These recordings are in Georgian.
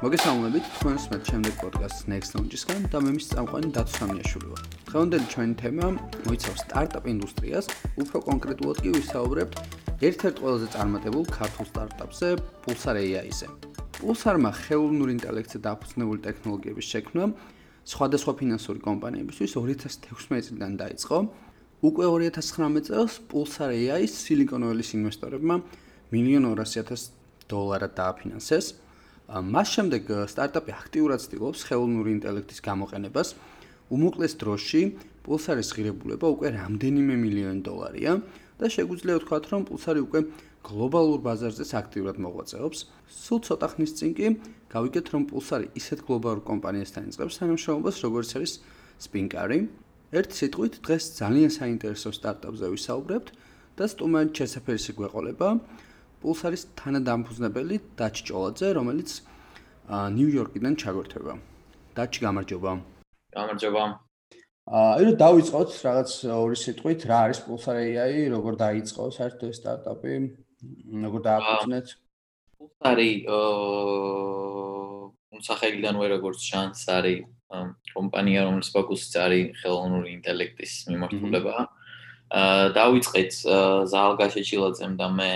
მოგესალმებით თქვენს მე შემდეგ პოდკასტ Next Launch-ისგან და მე მის წამყვანი დათო სამიაშვილი ვარ. დღევანდელი ჩვენი თემა მოიცავს სტარტაპ ინდუსტრიას, უფრო კონკრეტულად კი ვისაუბრებთ ერთ-ერთ ყველაზე წარმატებულ ქართულ სტარტაპზე, Pulsar AI-ზე. Pulsar-მა ხელოვნური ინტელექტზე დაფუძნებული ტექნოლოგიების შექმნა სხვადასხვა ფინანსური კომპანიებისთვის 2016 წლიდან დაიწყო. უკვე 2019 წელს Pulsar AI-ის Silicon Valley-ის ინვესტორებმა 1.200.000 დოლარად დააფინანსეს. მას შემდეგ სტარტაპი აქტიურად ცდილობს ხელოვნური ინტელექტის გამოყენებას. უმოკლეს დროში პულსარის ღირებულება უკვე რამდენიმე მილიონი დოლარია და შეგვიძლია ვთქვათ, რომ პულსარი უკვე გლობალურ ბაზარზეც აქტიურად მოღვაწეობს. სულ ცოტა ხნის წინ კი გავიგეთ, რომ პულსარი ისეთ გლობალურ კომპანიასთან იწყებს თანამშრომლობას, როგორც არის სპინკარი. ერთ სიტყვით, დღეს ძალიან საინტერესო სტარტაპზე ვისაუბრებთ და სტუმარი შესაძფერისი გვეყოლება. პულსარის თანადამფუძნებელი დაჩ ჭოლაძე, რომელიც ნიუ-იორკიდან ჩაგვერთვება. დაჩ გამარჯობა. გამარჯობა. აა, ირო დავიწყოთ რაღაც ორი სიტყვით, რა არის Pulsar AI, როგორ დაიწყო საერთოდ ეს სტარტაპი, როგორ დააფუძნეთ? Pulsar-ი აა, სახელიდან ვერ როგორც შანს არის კომპანია, რომელიც ფოკუსიც არის ხელოვნური ინტელექტის მიმართულება. აა, დავიწყეთ ზალგაშე ჩილაძემ და მე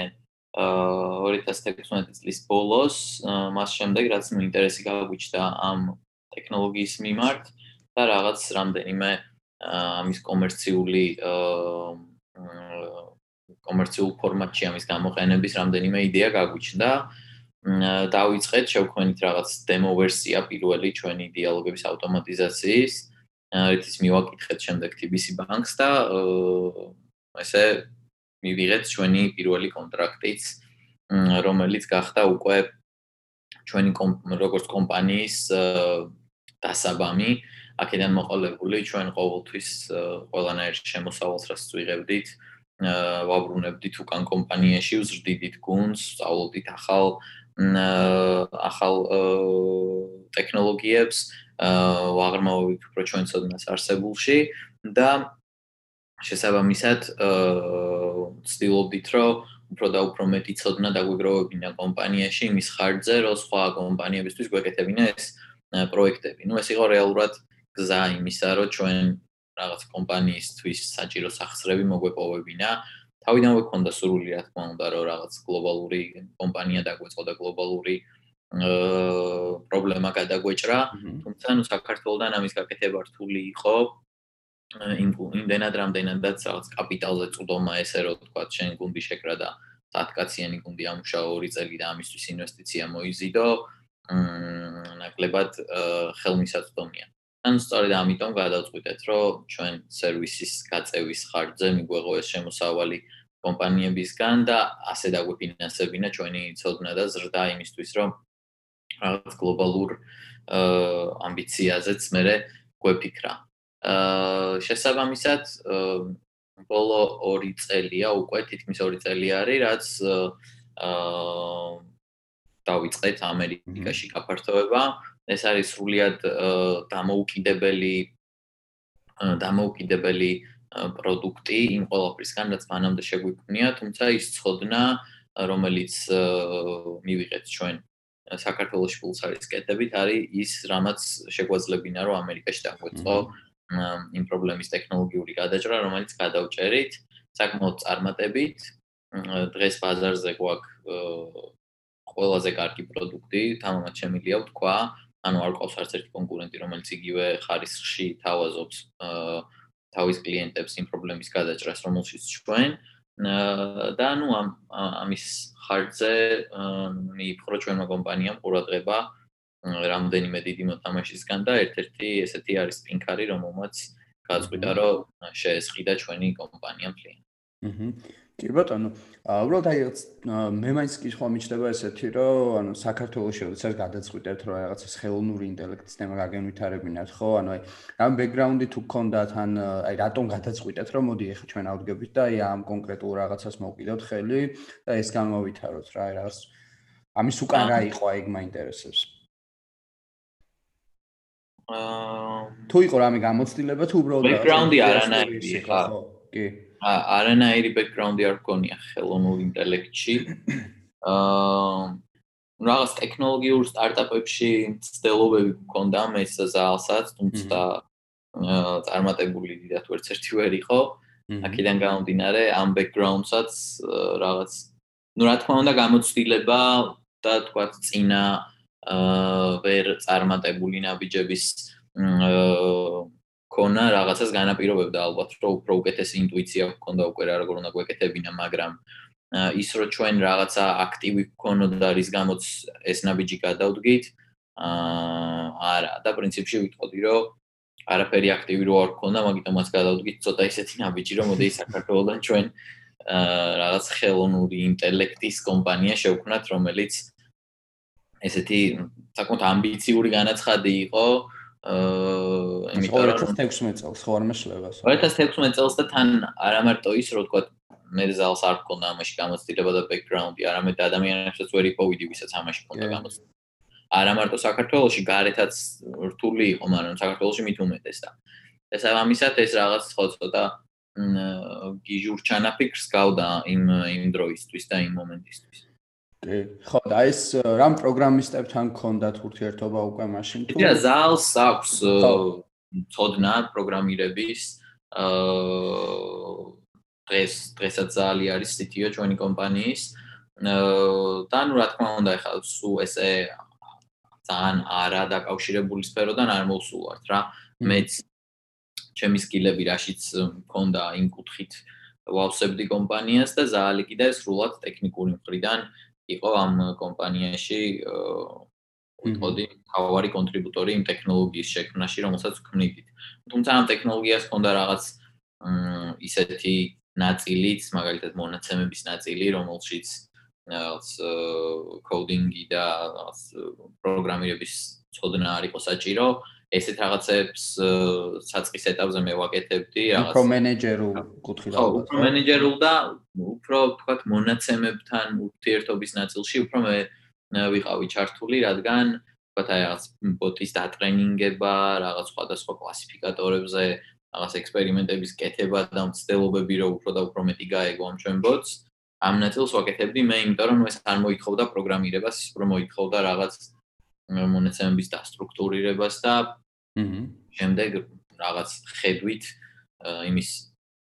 2016 წლის ბოლოს მას შემდეგ რაც მე ინტერესი გაგვიჩნდა ამ ტექნოლოგიის მიმართ და რაღაც რამდენიმე ამის კომერციული კომერციულ ფორმატში ამის გამოყენების რამდენიმე იდეა გაგვიჩნდა. დავიწყეთ შევქმნით რაღაც დემო ვერსია პირველი ჩვენი დიალოგების ავტომატიზაციის. რითიც მივაკითხეთ შემდეგ TBC Bank-ს და ესე მივიღეთ ჩვენი პირველი კონტრაქტიც, რომელიც გახდა უკვე ჩვენი როგორც კომპანიის დასაბამი. აქედან მოყოლებული ჩვენ ყოველთვის ყველანაირ შემოსავალს რაც ვიღებდით, ვაბრუნებდით უკან კომპანიაში, ვზრდიდით გუნდს, სწავლობდით ახალ ახალ ტექნოლოგიებს, ვაღრმავებდით უფრო ჩვენ ცოდნას არსებულში და შესაბამისად აა ცდილობდით რომ უფრო და უფრო მეტი ცოდნა დაგვიგროვებინა კომპანიაში იმის ხარჯზე რომ სხვა კომპანიებისთვის გვეკეთებინა ეს პროექტები. ნუ ეს იყო რეალურად გზა იმისა რომ ჩვენ რაღაც კომპანიისთვის საჭირო სახსრები მოგვეპოვებინა. თავიდანვე გქონდა სურვილი რა თქმა უნდა რომ რაღაც გლობალური კომპანია დაგვეწყო და გლობალური აა პრობლემა გადაგვეჭრა. თუმცა ნუ საქართველოსთან ამის გაკეთება რთული იყო. იმდენად რამდენადაც რაღაც კაპიტალზე წვდომა ესე რომ თქვა შენ გუნდი შეკრა და 10 კაციანი გუნდი ამუშაო 2 წელი და ამისთვის ინვესტიცია მოიზიდო მ ნაკლებად ხელმისაწვდომია. ან სწორედ ამიტომ გადავწყვიტეთ რომ ჩვენ სერვისის გაწევის ხარჯზე მიგვეღო ეს შემოსავალი კომპანიებისგან და ასე დაგვიფინანსებინა ჩვენი ცოდნა და ზრდა იმისთვის რომ რაღაც გლობალურ ამბიციაზეც მე გვეფიქრა. შესაბამისად ბოლო 2 წელია უკვე თითქმის 2 წელი არის რაც აა დავიწყეთ ამერიკაში გაფართოება. ეს არის სრულიად დამოუკიდებელი დამოუკიდებელი პროდუქტი იმ ყოველფრისგან რაც მანამდე შეგვიქმნია თუმცა ის წოდნა რომელიც მივიღეთ ჩვენ საქართველოს პულსარის კეთებით არის ის რამაც შეგვაძლებინა რომ ამერიკაში დაგვეწყო იმ პრობლემის ტექნოლოგიური გადაჭრა, რომელიც გადავჭერით საკმაოდ წარმატებით. დღეს ბაზარზე გვაქვს ყველაზე კარგი პროდუქტი, თამამად შემილია ვთქვა, ანუ არ ყავს არც ერთი კონკურენტი, რომელიც იგივე ხარისხში თავაზობს თავის კლიენტებს იმ პრობლემის გადაჭრას, რომელშიც ჩვენ და ნუ ამ ამის ხარჯზე მიიფხრო ჩვენმა კომპანიამ ყურადღება რამდენიმე დიდი მოთამაშისგან და ერთ-ერთი ესეთი არის პინკარი, რომელმაც გაწყვიტა, რომ შეესყიდა ჩვენი კომპანია მთლიან. აჰა. კი ბატონო, უბრალოდ აი მე მაინც კითხვა მიჩნდება ესეთი, რომ ანუ საქართველოს შეიძლება გადაწყვიტეთ, რომ რაღაცა ხელოვნური ინტელექტის თემა გაგენვითარებინათ, ხო? ანუ აი ამ ბექგრაუნდი თუ გქონდათ, ან აი რატომ გადაწყვიტეთ, რომ მოდი ახლა ჩვენ ავდგებით და აი ამ კონკრეტულ რაღაცას მოვკიდოთ ხელი და ეს გამოვითაროთ რა, აი რაღაც ამის უკან რა იყო, აი მაინტერესებს. აა თუ იყო რამე გამოცდილება თუ უბრალოდ ბექგრაუნდი არანაირი ხა კი. არანაირი ბექგრაუნდი არ გქონია ხელოვნურ ინტელექტში. აა რაღაც ტექნოლოგიურ სტარტაპებში ცდილობები გქონდა მეც ზალსაც, თუმცა წარმატებული დიდათ ვერც ერთი ვერ იყო. აქედან გამომდინარე, ამ ბექგრაუნდსაც რაღაც ну, რა თქმა უნდა, გამოცდილება და თქვა წინა აა ვერ წარმატებული ნაბიჯების აა ქონა რაღაცას განაპირობებდა ალბათ, რომ უფრო უკეთესი ინტუიცია გქონდა უკვე რა როგორ უნდა გვეკეთებინა, მაგრამ ის რომ ჩვენ რაღაცა აქტივი გქონოდა რის გამოც ეს ნაბიჯი გადავდგით, აა არა, და პრინციპში ვიტყოდი, რომ არაფერი აქტივი რო არ გქონდა, მაგიტომაც გადავდგით ცოტა ისეთი ნაბიჯი, რომ მოდი საქართველოსთან ჩვენ აა რაღაც ხელოვნური ინტელექტის კომპანია შევქმნათ, რომელიც ესეთი საკმაოდ ამბიციური განაცხადი იყო, აა იმიტომ რომ 2016 წელს ხო არ მეშლებას 2016 წელს და თან არა მარტო ის რომ თქვა მე ზალს არ გქონდა ამაში გამოცდილება და ბექგრაუნდი არამედ ადამიანებსაც ვერ იპოვიდი ვისაც ამაში გქონდა გამოცდილება. არა მარტო საქართველოსში გარეთაც რთული იყო მაგრამ საქართველოსში მით უმეტეს და ეს ამისათ ეს რაღაც ხო ცოტა გიჟურ ჩანაფიქრს გავდა იმ იმ დროისთვის და იმ მომენტისთვის კი, ხო, და ეს რამ პროგრამისტებთან გქონდათ ურთიერთობა უკვე მაშინ თუ? ია, ზალს აქვს თოდნა პროგრამირების აა დღეს დღესაც ზალი არის CTO ჩვენი კომპანიის. აა და ნუ რა თქმა უნდა, ეხლა სუ ესე ძალიან არა დაკავშირებული სფეროდან არ მოსულვართ რა. მეც ჩემი სკილები რაშიც მქონდა იმ კუთხით ვავსებდი კომპანიას და ზალი კიდე სრულად ტექნიკური მხრიდან იყო ამ კომპანიაში უთოდი თავარი კონტრიბუტორი იმ ტექნოლოგიის შექმნაში, რომელსაც ვქმნით. თუმცა ამ ტექნოლოგიას ჰქონდა რაღაც ისეთი ნაწილიც, მაგალითად მონაცემების ნაწილი, რომელშიც რაღაც კოდინგი და რაღაც პროგრამირების ცოდნა არ იყო საჭირო. ესეთ რაღაცებს საწყის ეტაპზე მე ვაკეთებდი რაღაც უფრო მენეჯერულ ალბათ. ხო, უფრო მენეჯერულ და უფრო თქვათ მონაცემებთან ურთიერთობის ნაწილში უფრო მე ვიყავი ჩართული, რადგან თქვათ აი რაღაც ბოტის დატრენინგება, რაღაც სხვადასხვა კლასიფიკატორებზე, რაღაც ექსპერიმენტების კეთება და მცდელობები რო უფრო და უფრო მეტი გაეგო ამ ჩვენ ბოტს. ამ ნაწილს ვაკეთებდი მე, იმიტომ რომ ეს არ მოითხოვდა პროგრამირებას, ის უფრო მოითხოვდა რაღაც მონაცემების დასტრუქტურირებას და აჰა. შემდეგ რაღაც ხედვით იმის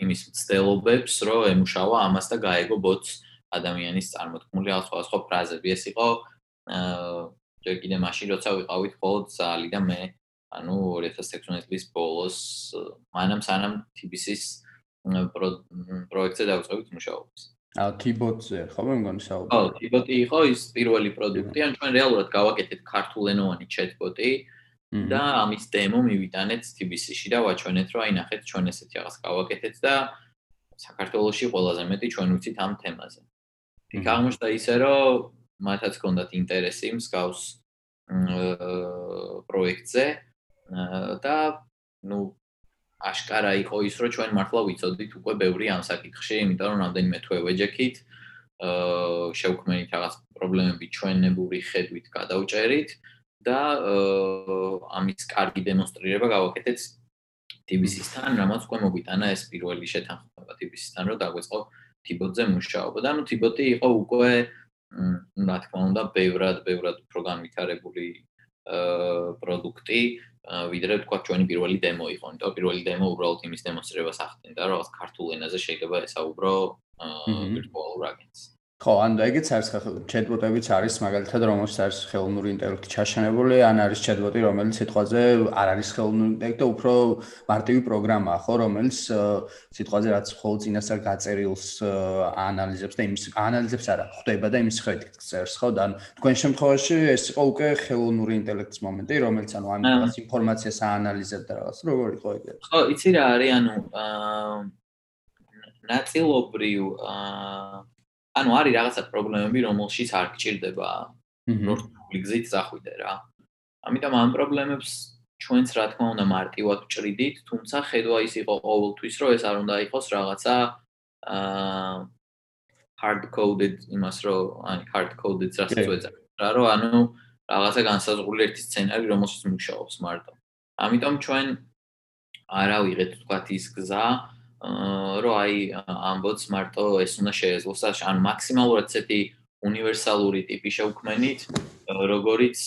იმის მცდელობებს, რომ ემუშავა ამას და გაეგო ბოტს ადამიანის წარმოთქმული სხვა სხვა ფრაზები. ეს იყო აა ჯერ კიდე მაშინ როცა ვიყავით ხოლმე ზალი და მე ანუ 2016 წლის ბოლოს მანამ სანამ TBC-ს პროექტზე დავწყებით მუშაობას. აა T-bot-ზე ხო მე მგონი საუბარი. ხო, T-bot-ი იყო ის პირველი პროდუქტი, ან ჩვენ რეალურად გავაკეთეთ ქართულენოვანი chat-bot-ი. და ამის დემო მივიტანეთ TBC-ში და ვაჩვენეთ, რომ აი ნახეთ, ჩვენ ესეთი რაღაც გავაკეთეთ და საქართველოსში ყველაზე მეტი ჩვენ ვიცით ამ თემაზე. იქ აღმოჩნდა ისე, რომ მათაც ჰქონდათ ინტერესი მსგავს პროექტზე და ნუ აშკარა იყო ის, რომ ჩვენ მართლა ვიცოდით უკვე ბევრი ამ საკითხში, იმიტომ რომ რამდენიმე თვე ვეჯექით, აა შევქმნით რაღაც პრობლემები ჩვენებური ხედვით გადავჭერით. და ამის კარგი დემონსტრირება გავაკეთეთ TBC-სთან, რამაც უკვე მოგვიტანა ეს პირველი შეთანხმება TBC-სთან, რომ დაგვეწყო T-bot-ზე მუშაობა. და ნუ T-bot-ი იყო უკვე რა თქმა უნდა, ბევრად, ბევრად უფრო განვითარებული პროდუქტი, ვიდრე თქვა ჩვენი პირველი დემო იყო. იმიტომ პირველი დემო უბრალოდ იმის დემონსტრირებას ახდენდა, რომ ქართულ ენაზე შეიძლება ესაუბრო ვირტუალურ აგენტს. ხო, ანუ ეგეც არის ჩატბოტებიც არის მაგალითად რომელსაც არის ხელოვნური ინტელექტი ჩაშენებული, ან არის ჩატბოტი რომელიც სიტყვაზე არ არის ხელოვნური ინტელექტი და უფრო მარტივი პროგრამაა, ხო, რომელიც სიტყვაზე რაც ხოლმე წინასწარ გაწერილს ანალიზებს და იმის ანალიზებს არა, ხვდება და იმის ხედით წერს, ხო, და ანუ თქვენ შემთხვევაში ეს იყო უკვე ხელოვნური ინტელექტის მომენტი, რომელიც ანუ ამ რაღაც ინფორმაციას აანალიზებდა რაღაც, როგორ იყო ეგ? ხო, იცი რა არის, ანუ აა ნაწილობრივ აა ანუ არის რაღაცა პრობლემები, რომელშიც არ გჭირდება ნორმალური გზით ზახვიდე რა. ამიტომ ამ პრობლემებს ჩვენც რა თქმა უნდა მარტივად ვჭრიდით, თუმცა ხედვა ის იყო ყოველთვის, რომ ეს არ უნდა იყოს რაღაცა აა hard coded იმას რომ აი hard coded რასაც ვეძახ. რა რომ ანუ რაღაცა განსაზღვრული ერთი სცენარი, რომელშიც მუშაობს მარტო. ამიტომ ჩვენ არა ვიღეთ თქვა ის გზა, რომ აი ამბოც მარტო ეს უნდა შეეძლოს ან მაქსიმალურად ცეთი უნივერსალური ტიპი შევქმენით, როგორიც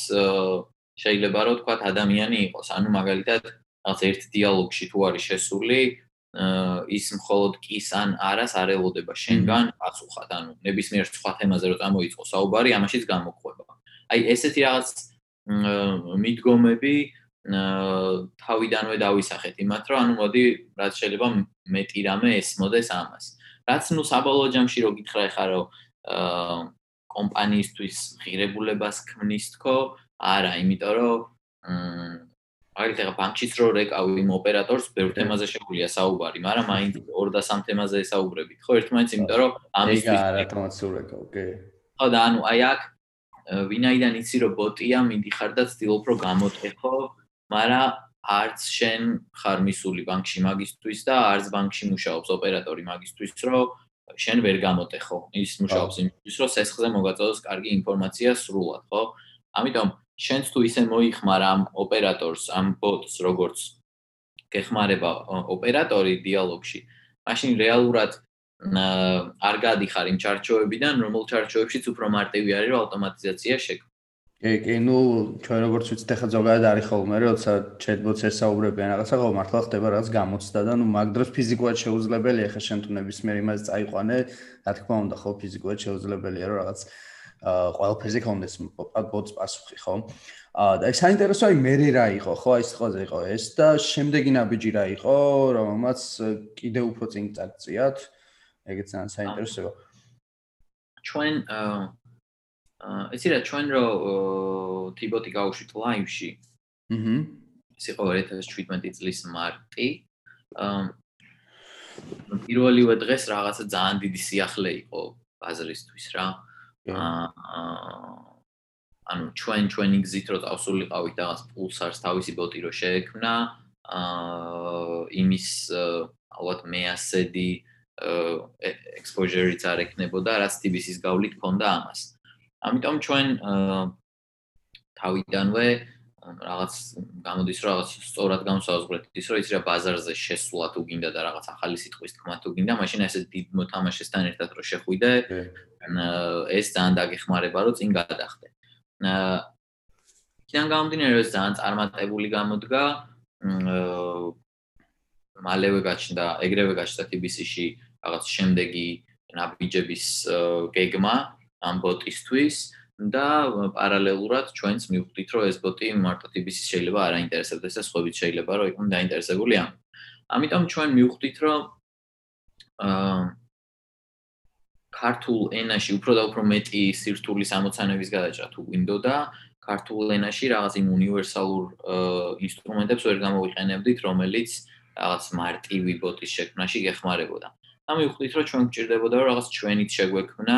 შეიძლება რომ თქვა ადამიანი იყოს, ანუ მაგალითად რაღაც ერთ დიალოგში თუ არის შესული, ის მხოლოდ კის ან არას არ ელოდება შენგან პასუხად, ანუ ნებისმიერ სხვა თემაზე რო წამოიწყო საუბარი, ამაშიც გამოყვება. აი ესეთი რაღაც მიდგომები თავიდანვე დავისახეთ იმათ, რომ ანუ მოდი რაც შეიძლება მეტი რამე ესმოდეს ამას. რაც ნუ საბოლოო ჯამში რო გითხრა ხა რომ აა კომპანიისთვის ღირებულებას ქმნის თქო, არა, იმიტომ რომ მ მაგალითად ახლა ბანკშიც რო რეკავი იმ ოპერატორს ბევრ თემაზე შეგვიძლია საუბარი, მაგრამ მაინც ორ და სამ თემაზე ესაუბრებით, ხო, ერთმანეთს იმიტომ რომ ამისთვის არა ავტომატურ რეკავ, კი. ხო და ანუ აი აქ ვინაიდან იცი რომ ბოტია, მიდიხარ და ცდილობ რომ გამოტეხო, მაგრამ არც შენ ხარ მისული ბანკში მაგისტვის და არც ბანკში მუშაობს ოპერატორი მაგისტვის, რომ შენ ვერ გამოტეხო. ის მუშაობს იმისთვის, რომ სესხზე მოგაწოდოს კარგი ინფორმაცია სრულად, ხო? ამიტომ შენც თუ ისე მოიხმარ ამ ოპერატორს, ამ ბოტს, როგორც გეხმარება ოპერატორი დიალოგში, მაშინ რეალურად არ გადიხარ იმ ჩარჩოებიდან, რომელ ჩარჩოებშიც უფრო მარტივი არის, რომ ავტომატიზაცია შექმნას. კი, კი, ნუ ჩვენ როგორც ვიცით, ახლა ზოგადად არის ხოლმე, როცა ჩეტბოტს ესაუბრებიან რაღაცა, ხო, მართლა ხდება რაღაც გამოცდა და ნუ მაგ დროს ფიზიკურად შეუძლებელია, ახლა შენ თუ ნებისმიერ იმას წაიყვანე, რა თქმა უნდა, ხო, ფიზიკურად შეუძლებელია, რომ რაღაც აა ყველაფერზე კონდეს ბოტს პასუხი, ხო? აა და საინტერესო აი მე რა იყო, ხო? აი სიტყვაზე იყო ეს და შემდეგი ნაბიჯი რა იყო, რომელმაც კიდე უფრო წინ წაწიათ. ეგეც ძალიან საინტერესოა. ჩვენ აა ეს ირა ჩვენ რო ტიბოტი გავუშვით ლაივში. აჰა. ეს იყო 2017 წლის მარტი. აა პირველივე დღეს რაღაცა ძალიან დიდი სიახლე იყო ბაზრისთვის რა. აა ანუ ჩვენ ჩვენი გზით რო წავსულიყავით რაღაც პულსარს თავისი ბოტი რო შეექმნა აა იმის ალბათ მეასედი exposure-იც არ ეკნებოდა რაც TBC-ის გავლით ქონდა ამას. ამიტომ ჩვენ თავიდანვე რაღაც გამოდის რომ რაღაც სწორად გამოსაზღვრეთ ის რომ ის რა ბაზარზე შესვლა თუ გინდა და რაღაც ახალი სიტყვის თქმა თუ გინდა მაშინ ესე დიდ მოთამაშესთან ერთად რო შეხვიდე ეს ძალიან დაგეხმარება რომ წინ გადახდე. კიდან გამომდინარე რომ ეს ძალიან წარმატებული გამოდგა მალევე გაჩნდა ეგრევე გაჩნდა TBC-ში რაღაც შემდეგი ნაბიჯების გეგმა ამ ბოტისთვის და პარალელურად ჩვენც მივხვდით, რომ ეს ბოტი მარტო TBC შეიძლება არ აინტერესებდეს და სხვაებიც შეიძლება რომ იყვნენ დაინტერესებული ამ. ამიტომ ჩვენ მივხვდით, რომ აა ქართულ ენაში უფრო და უფრო მეტი სირთულის ამოცანების გადაჭრა თუ გვინდოდა, ქართულ ენაში რაღაც იმ უნივერსალურ ინსტრუმენტებს ვერ გამოვიყენებდით, რომელიც რაღაც მარტივი ბოტის შექმნაში გეხმარებოდა. და მივხვდით, რომ ჩვენ გვჭირდებოდა რომ რაღაც ჩვენით შეგვექმნა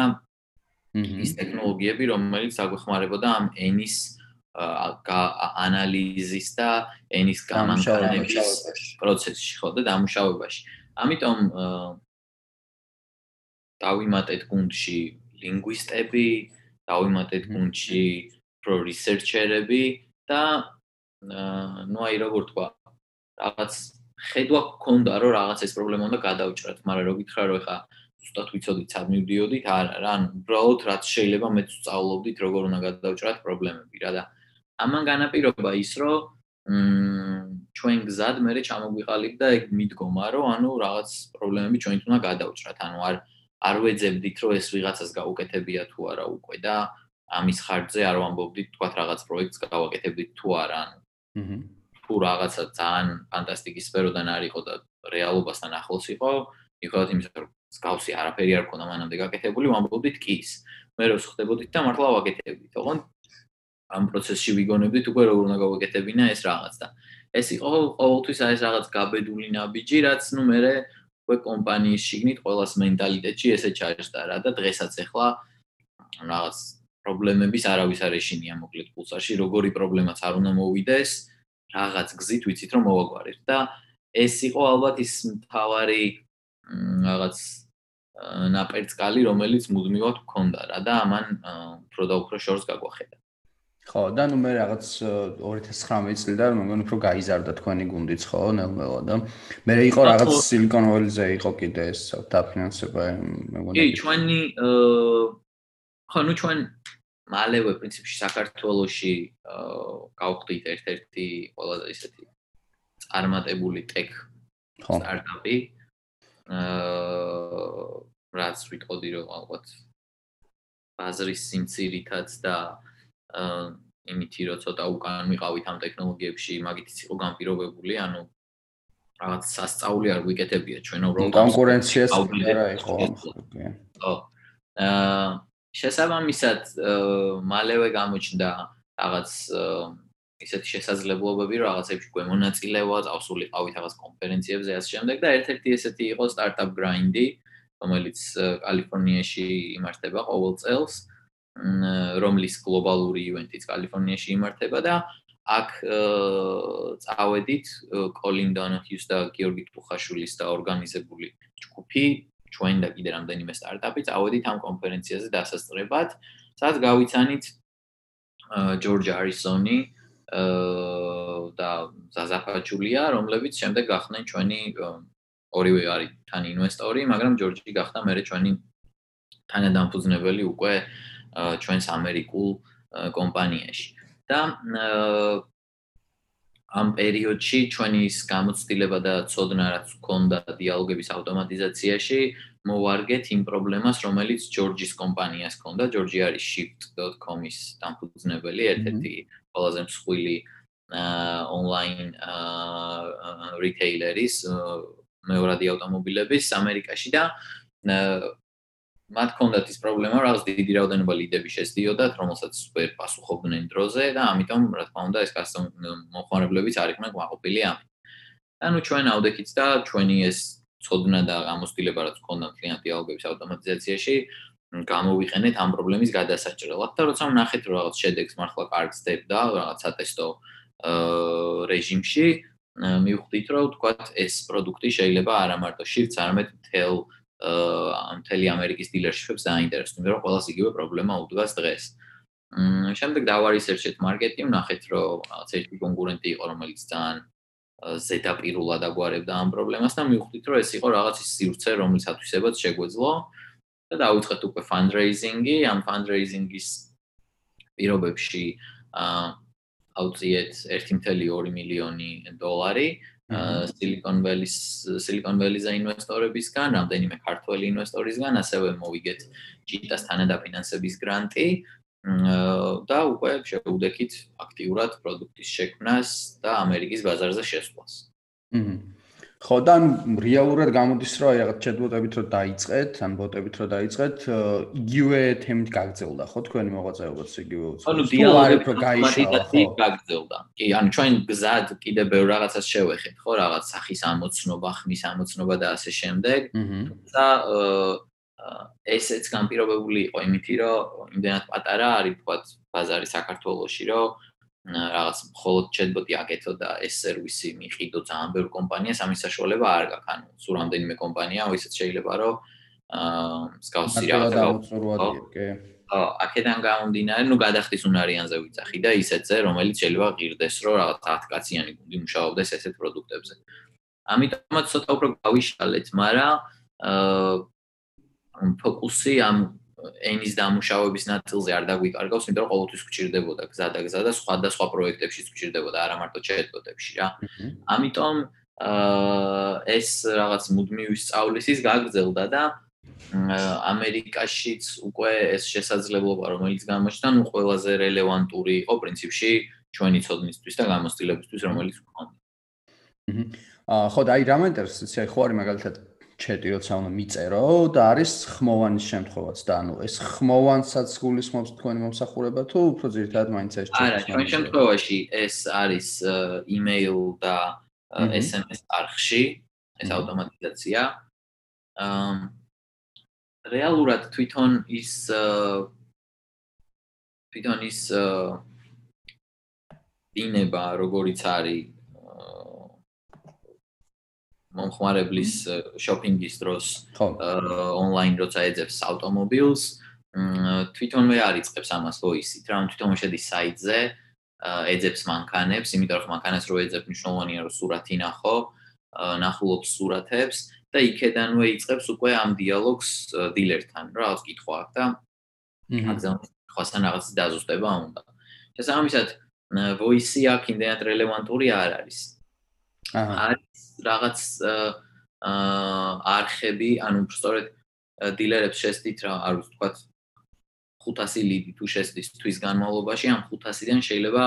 ის ტექნოლოგიები, რომელიც აგვეხმარებოდა ამ ენის ანალიზის და ენის გამანქანების პროცესში, ხო და დამუშავებაში. ამიტომ დავიმატეთ გუნდში ლინგვისტები, დავიმატეთ გუნდში პრო რისერჩერები და ნუ აი როგორ თქვა, რაღაც ხედვა გქონდა, რომ რაღაც ეს პრობლემა უნდა გადაუჭრათ, მაგრამ რო გითხრა რომ ეხა ზუსტად ვიცოდით სად მივდიოდით, არა რა, ანუ უბრალოდ რაც შეიძლება მეც სწავლობდით, როგორ უნდა გადავჭრათ პრობლემები რა და ამან განაპირობა ის, რომ მ ჩვენ გზად მე ჩამოგვიყალიბდა ეგ მიდგომა, რომ ანუ რაღაც პრობლემები ჩვენით უნდა გადავჭრათ, ანუ არ არ ვეძებდით, რომ ეს ვიღაცას გაუკეთებია თუ არა უკვე და ამის ხარჯზე არ ვამბობდით, თქვა რაღაც პროექტს გავაკეთებდით თუ არა, ანუ თუ რაღაცა ძალიან ფანტასტიკის სფეროდან არ იყო და რეალობასთან ახლოს იყო, იქოთ იმის რომ სკაუსი არაფერი არ ქონდა მანამდე გაკეთებული, ვამბობდით კის. მე რო ხდებოდით და მართლა ვაკეთებდით. ოღონდ ამ პროცესში ვიგონებდით უკვე როგორ უნდა გავაკეთებინა ეს რაღაც და ეს იყო ყოველთვის ეს რაღაც გაბედული ნაბიჯი, რაც ნუ მე უკვე კომპანიის შიგნით ყოველას მენტალიტეტში ესე ჩაჟდა რა და დღესაც ახლა რაღაც პრობლემების არავის არ ეშინია მოკლედ პულსარში, როგორი პრობლემაც არ უნდა მოვიდეს, რაღაც გზით ვიცით რომ მოვაგვარეთ და ეს იყო ალბათ ის მთავარი რაღაც ნაპერწკალი, რომელიც მუდმივად გქონდა რა და ამან უფრო და უფრო შორს გაგვახედა. ხო, და ნუ მე რაღაც 2019 წლიდან მეგონი უფრო გაიზარდა თქვენი გუნდიც ხო, ნელ-ნელა და მე იყო რაღაც Silicon Valley-ზე იყო კიდე ეს დაფინანსება, მეგონი. კი, ჩვენი ხო, ნუ ჩვენ მალევე პრინციპში საქართველოში გავხდით ერთ-ერთი ყველაზე ისეთი წარმატებული ტექ სტარტაპი. აა რაც ვიტყოდი რომ ალბათ ბაზრის სიმცირითაც და აა იმითი რომ ცოტა უკან მიყავით ამ ტექნოლოგიებში, მაგითიც იყო გამ ピ რობებული, ანუ რაღაც სასწაული არ ვიკეთებია ჩვენ უბრალოდ კონკურენციას არა იყო. ხო. აა შესაბამისად მალევე გამოჩნდა რაღაც ისეთი შესაძლებლობები, რომ რაღაცებში გვემონაწილევა, წავსულიყავით რაღაც კონფერენციებზე ასე შემდეგ და ერთ-ერთი ესეთი იყო startup grind-ი, რომელიც კალიფორნიაში იმართება ყოველ წელს, რომლის გლობალური ივენთიც კალიფორნიაში იმართება და აქ წავედით კოლინ დონოჰიუს და გიორგი ტუხაშვილის და ორგანიზებული ჯგუფი ჩვენ და კიდე რამდენიმე სტარტაპი წავედით ამ კონფერენციაზე დასასწრებად, სადაც გავიცანით ჯორჯ არისონი და ზაზაფა ჯულია, რომლებიც შემდეგ გახდნენ ჩვენი ორივე არის თან ინვესტორი, მაგრამ ჯორჯი გახდა მეორე ჩვენი თანადამფუძნებელი უკვე ჩვენს ამერიკულ კომპანიაში. და ამ პერიოდში ჩვენი ის გამოცდილება და ცოდნა რაც ჰქონდა დიალოგების ავტომატიზაციაში მოვარგეთ იმ პრობლემას რომელიც ჯორჯის კომპანიას ჰქონდა ჯორჯი არის shift.com-ის დამფუძნებელი ერთ-ერთი ყველაზე მსხვილი ონლაინ რიტეილერის მეორადი ავტომობილების ამერიკაში და მათ ჰქონდათ ის პრობლემა, რაღაც დიდი რაოდენობა ლიდები შესდიოდათ, რომელსაც ვერ პასუხობდნენ დროზე და ამიტომ, რა თქმა უნდა, ეს კასტომ მოხმარებლებიც არ იყვნენ გვაყოფილი ამით. ანუ ჩვენ აუდექიც და ჩვენი ეს ცოდნა და გამოცდილება რაც ჰქონდა კლიენტი ალგების ავტომატიზაციაში, გამოვიყენეთ ამ პრობლემის გადასაჭრელად და როცა ვნახეთ, რომ რაღაც შედეგს მართლა კარგ სტეპდა, რაღაც სატესტო რეჟიმში, მივხვდით, რომ თქვათ ეს პროდუქტი შეიძლება არა მარტო შიფტს, არამედ თელ აა მთელი ამერიკის დილერშიპებს დაინტერესებს, იმიტომ რომ ყოველს იგივე პრობლემა უდგას დღეს. მ შემდეგ დავარისერჩეთ მარკეტინგი, ნახეთ რომ რაღაც ერთი კონკურენტი იყო, რომელიც ძალიან ზედაპირულად აგვარებდა ამ პრობლემას და მივხვდით, რომ ეს იყო რაღაც ის სივრცე, რომლისათვისებაც შეგვეძლო და დავიწყეთ უკვე fundraising-ი, ამ fundraising-ის პირობებში აა აუწიეთ 1.2 მილიონი დოლარი Silicon Valley-ის Silicon Valley-ზე ინვესტორებისგან, რამდენიმე ქართველი ინვესტორისგან, ასევე მოვიგეთ ჯიტას თანადაფინანსების გრანტი და უკვე შეუდექით აქტიურად პროდუქტის შექმნას და ამერიკის ბაზარზე შესვლას. აჰა. ხო და რეალურად გამოდის რომ აი რაღაც ჩატბოტებით რომ დაიწყეთ, ან ბოტებით რომ დაიწყეთ, იგივე თემით გაგრძელდა ხო თქვენი მოღვაწეობაც იგივე უცხო. ანუ დიალოგები რო გაიშალა ხო? გაგრძელდა. კი, ანუ ჩვენ გზად კიდე ბევრ რაღაცას შევეხეთ, ხო, რაღაც სახის ამოცნობა, ხმის ამოცნობა და ასე შემდეგ. და ესეც განპირობებული იყო იმითი, რომ იმდენად პატარა არის თქვა ბაზარი საქართველოსში, რომ რაღაც მხოლოდ ჩატბოტი აკეთო და ეს სერვისი მიყიდო ძალიან ბევრ კომპანიას, ამის საშუალება არ გაქვს. ანუ სულ რამდენიმე კომპანია, ვისაც შეიძლება რომ აა მსგავსი რაღაცა გაუწურვადიო, აა აქედან გამომდინარე, ნუ გადახდის უნარიანზე ვიწახი და ისეთზე, რომელიც შეიძლება ღირდეს, რომ რაღაც 10 კაციანი გუნდი მუშაობდეს ესეთ პროდუქტებზე. ამიტომაც ცოტა უფრო გავიშალეთ, მაგრამ აა ფოკუსი ამ ენის დამუშავების ნაწილზე არ დაგვიკარგავს, იმიტომ რომ ყოველთვის გვჭირდებოდა გზა და გზა და სხვადასხვა პროექტებშიც გვჭირდებოდა, არა მარტო ჩეტბოტებში რა. ამიტომ აა ეს რაღაც მუდმივი სწავლისის გაგრძელდა და ამერიკაშიც უკვე ეს შესაძლებლობა რომელიც გამოჩნდა, ნუ ყველაზე რელევანტური იყო პრინციპში ჩვენი ცოდნისთვის და გამოცდილებისთვის, რომელიც გვქონდა. აა ხო და აი რა მაინტერესებს, აი ხო არის მაგალითად ჩეტი როცა უნდა მიწერო და არის ხმოვანის შემთხვევაც და ანუ ეს ხმოვანსაც გულისხმობს თქვენი მომსახურება თუ უფრო ძირითადად მაინც ეს ჩეტი არა ჩვენ შემთხვევაში ეს არის email და SMS არხში ეს ავტომატიზაცია. აა რეალურად თვითონ ის თვითონ ის დინება როგორიც არის მომხმარებლის შოპინგის დროს ონლაინ როცა ეძებს ავტომობილს თვითონვე არიწებს ამას ვოისით რა თვითონ შედის საიტზე ეძებს მანქანებს იმიტომ რომ მანქანას რო ეძებ მნიშვნელოვანია რომ სურათი ნახო ნახულობს სურათებს და იქედანვე იწყებს უკვე ამ დიალოგს დილერთან რა რაც კითხვა აქვს და აგზავნის ხვასთან რაღაც დაზუსტება უნდა. შესაბამისად, voice-ი აქ იმდენად რელევანტური არ არის. აჰა. არის რაღაც აა არხები, ანუ სწორედ დილერებს შეესდით რა, არ ვიცი, თქვა 500 ლიდი თუ შეესდით თვის განმავლობაში, ამ 500-დან შეიძლება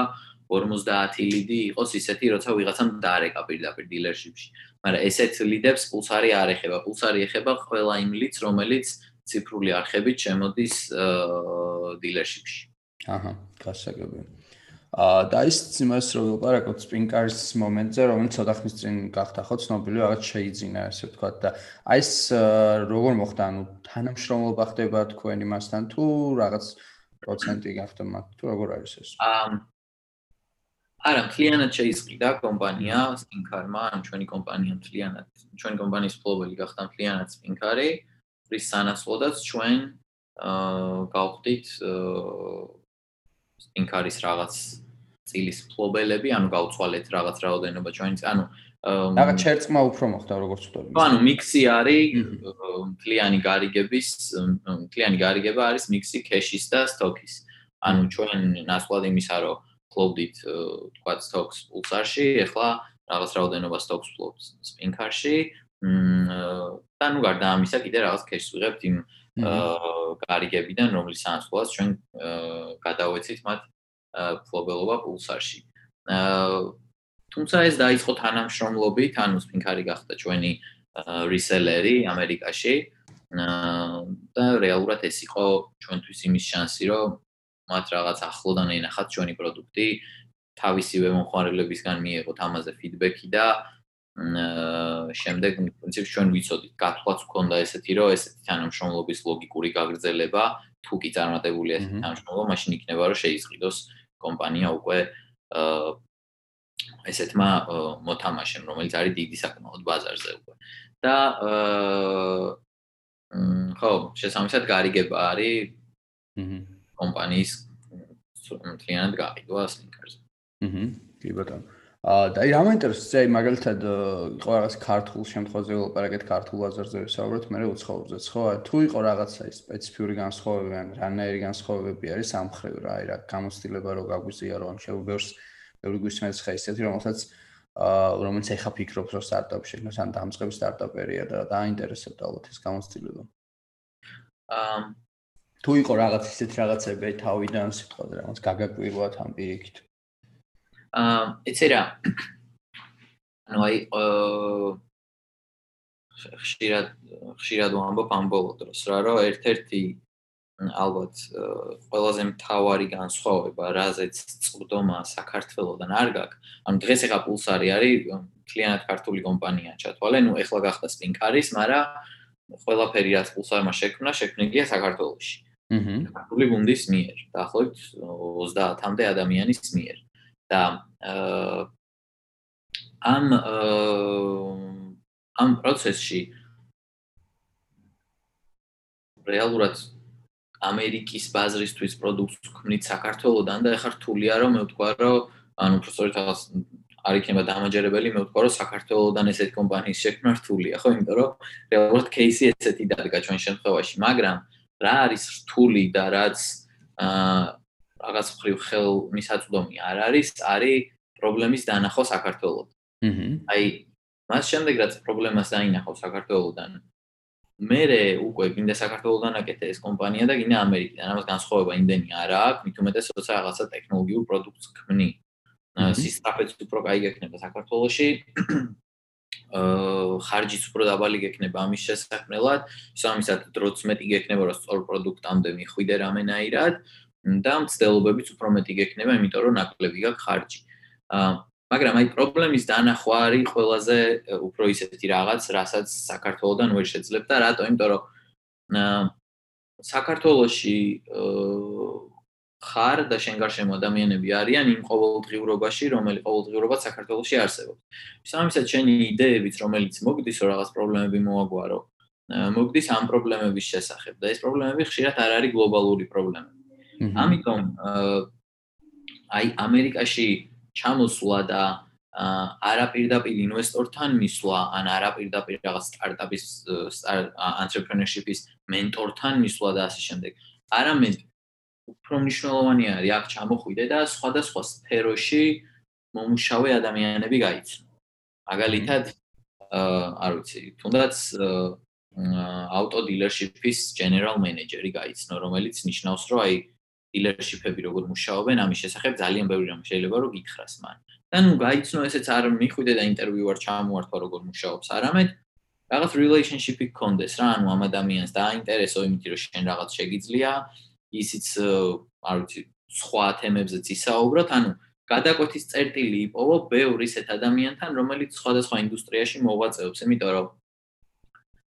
50 ლიდი იყოს ისეთი, როცა ვიღაცამ დაარეკა პირდაპირ დილერშიპში. მაგრამ ესეთ ლიდებს პულსარი არ ეხება. პულსარი ეხება ყველა იმ ლიდს, რომელიც ციფრული არხებით შემოდის დილერშიპში. აჰა, გასაგებია. და ის იმას რო ვილაპარაკოთ სპინკარის მომენტზე, რომელიც ცოტა ხნის წინ გახდა ხო ცნობილი, რაღაც შეიძინა, ასე ვთქვათ და აი ეს როგორ მოხდა, ანუ თანამშრომლობა ხდება თქვენ იმასთან თუ რაღაც პროცენტი გახდა მათ თუ როგორ არის ეს? არა, მთლიანად შეიზღიდა კომპანია სპინკარმა, ანუ ჩვენი კომპანია მთლიანად, ჩვენი კომპანიის ფლობელი გახდა მთლიანად სპინკარი, რის სანაცვლოდაც ჩვენ აა გავხდით აა სპინკარის რაღაც სტილის მფლობელები, ანუ გავცვალეთ რაღაც რაოდენობა ჩვენც, ანუ რაღაც ჩერწყმა უფრო მოხდა როგორც ვთქვი. ანუ მიქსი არის მთლიანი გარიგების, მთლიანი გარიგება არის მიქსი кэშის და სტოკის. ანუ ჩვენ ნაცვლად იმისა, რომ ფლობდით თქვა სტოქს პულსარში, ეხლა რაღაც რაოდენობა სტოქს ფლობს სპინკარში. და ნუ გარდა ამისა კიდე რაღაც кэშს ვიღებთ იმ გარიგებიდან, რომლის ანსვლას ჩვენ გადავეცით მათ ფლობელობა პულსარში. თუმცა ეს დაიწყო თანამშრომლობით, ანუ სპინკარი გახდა ჩვენი რისელერი ამერიკაში. და რეალურად ეს იყო ჩვენთვის იმის შანსი, რომ მათ რაღაც ახლოდან ენახათ ჩვენი პროდუქტი, თავისივე მომხმარებლებისგან მიიღოთ ამაზე ფიდბექი და შემდეგ პრინციპში ჩვენ ვიცოდით, გათვლაც გქონდა ესეთი, რომ ესეთი თანამშრომლობის ლოგიკური გაგრძელება, თუ კი წარმატებული ესეთი თანამშრომლობა, მაშინ იქნება რომ შეიზღიდოს კომპანია უკვე აა ესეთმა მოთამაშემ, რომელიც არის დიდი საკმაოდ ბაზარზე უკვე. და აა ხო, შესაბამისად გარიგება არის კომპანიის მთლიანად გაყიდვა სნიკერზე. აჰა, კი ბატონო. და აი რა მაინტერესებს აი მაგალითად იყო რაღაც ქართულ შემთხვევაში ვილაპარაკეთ ქართულ ბაზარზე ვისაუბრეთ, მე უცხოურზეც ხო? თუ იყო რაღაცა ის სპეციფიური განსხვავებები ან რანაირი განსხვავებები არის ამ ხრივ რა, აი რა გამოცდილება რო გაგვიზია რომ ბევრს ბევრი გვისმენს ხა ისეთი რომელსაც აა რომელიც ეხა ფიქრობს რომ სტარტაპი შექმნას ან დამწყები სტარტაპერია და დაინტერესებდა ალბათ ეს გამოცდილება. აა თუ იყო რაღაც ისეთ რაღაცები თავიდან სიტყვაზე რაღაც გაგაკვირვათ ამ პირიქით აა იცი რა ანუ აი ხშირად ხშირად ვამბობ ამ ბოლო დროს რა რომ ერთ-ერთი ალბათ ყველაზე მთავარი განსხვავება რაზეც წვდომა საქართველოსთან არ გაქვს ანუ დღეს ახლა პულსარი არის კლიანტ ქართული კომპანია ჩათვალე ნუ ეხლა გახდა სპინკარის მაგრამ ყველაფერი რაც პულსარმა შექმნა შექმნილია საქართველოში აჰა. ქართული გუნდის მიერ, დაახლოებით 30-მდე ადამიანის მიერ. და ამ ამ პროცესში რეალურად ამერიკის ბაზრისთვის პროდუქტს ვქმნით საქართველოსდან და ეხლა რთულია რომ მე ვთქვა რომ ანუ უბრალოდ არ იქნება დამაჯერებელი მე ვთქვა რომ საქართველოსდან ესეთ კომპანიის შექმნა რთულია ხო? იმიტომ რომ რეალურად кейსი ესეთი დადგა ჩვენ შემთხვევაში მაგრამ რა არის რთული და რაც აა რაღაც მხრივ ხელმისაწვდომი არ არის, არის პრობლემის დანახვა საქართველოს. აჰა. აი მას შემდეგ რაც პრობლემას დაინახავ საქართველოსდან მერე უკვე გინდა საქართველოსდან აკეთე ეს კომპანია და გინდა ამერიკიდან. ამას განსხვავება იმდენი არ აქვს, მით უმეტეს როცა რაღაცა ტექნოლოგიურ პროდუქტს ქმნი. სისწრაფეც უფრო კაი გექნება საქართველოსში. აა ხარჯიც უფრო დაბალი გექნება ამის შესაქმნელად, ისო ამისად დროც მეტი გექნება რა სწორ პროდუქტამდე მიხვიდე რამენაირად. აა და მცდელობებიც უფრო მეტი გექნება, იმიტომ რომ ნაკლები გაქვს ხარჯი. აა მაგრამ აი პრობლემის დანახვა არის ყველაზე უფრო ისეთი რაღაც, რასაც საქართველოსდან ვერ შეძლებ და რატო? იმიტომ რომ აა საქართველოში აა ხარ და შენ გარშემო ადამიანები არიან იმ ყოველდღიურობაში, რომელი ყოველდღიურობა საქართველოსში არსებობს. სამისად შენი იდეებიც, რომელიც მოგდის, რომ რაღაც პრობლემები მოაგვარო, მოგდის ამ პრობლემების შესახებ და ეს პრობლემები ხშირად არ არის გლობალური პრობლემები. ამიტომ აი ამერიკაში ჩამოსვლა და არაპირდაპირ ინვესტორთან მისვლა, ან არაპირდაპირ რაღაც სტარტაპის entrepreneurship-ის მენტორთან მისვლა და ასე შემდეგ. არამედ უფრო მნიშვნელოვანი არის აქ ჩამოხვიდე და სხვადასხვა სფეროში მომუშავე ადამიანები გაიცნო. მაგალითად, არ ვიცი, თუნდაც აუტო დილერშიპის general manager-ი გაიცნო, რომელიც ნიშნავს, რომ აი დილერშიპები როგორ მუშაობენ, ამის შესახებ ძალიან ბევრი რამ შეიძლება რომ გითხრას მან. და ნუ გაიცნო ესეც არ მიხვიდე და ინტერვიუ არ ჩამოართვა როგორ მუშაობს, არამედ რაღაც relationship-ი გქონდეს რა, ანუ ამ ადამიანს დააინტერესო იმით, რომ შენ რაღაც შეგიძლია, ისიც არ ვიცი, სხვა თემებზეც ისაუბროთ, ანუ გადაკვეთის წერტილი იპოვო ბევრ ისეთ ადამიანთან, რომელიც სხვადასხვა ინდუსტრიაში მოღვაწეობს, იმიტომ რომ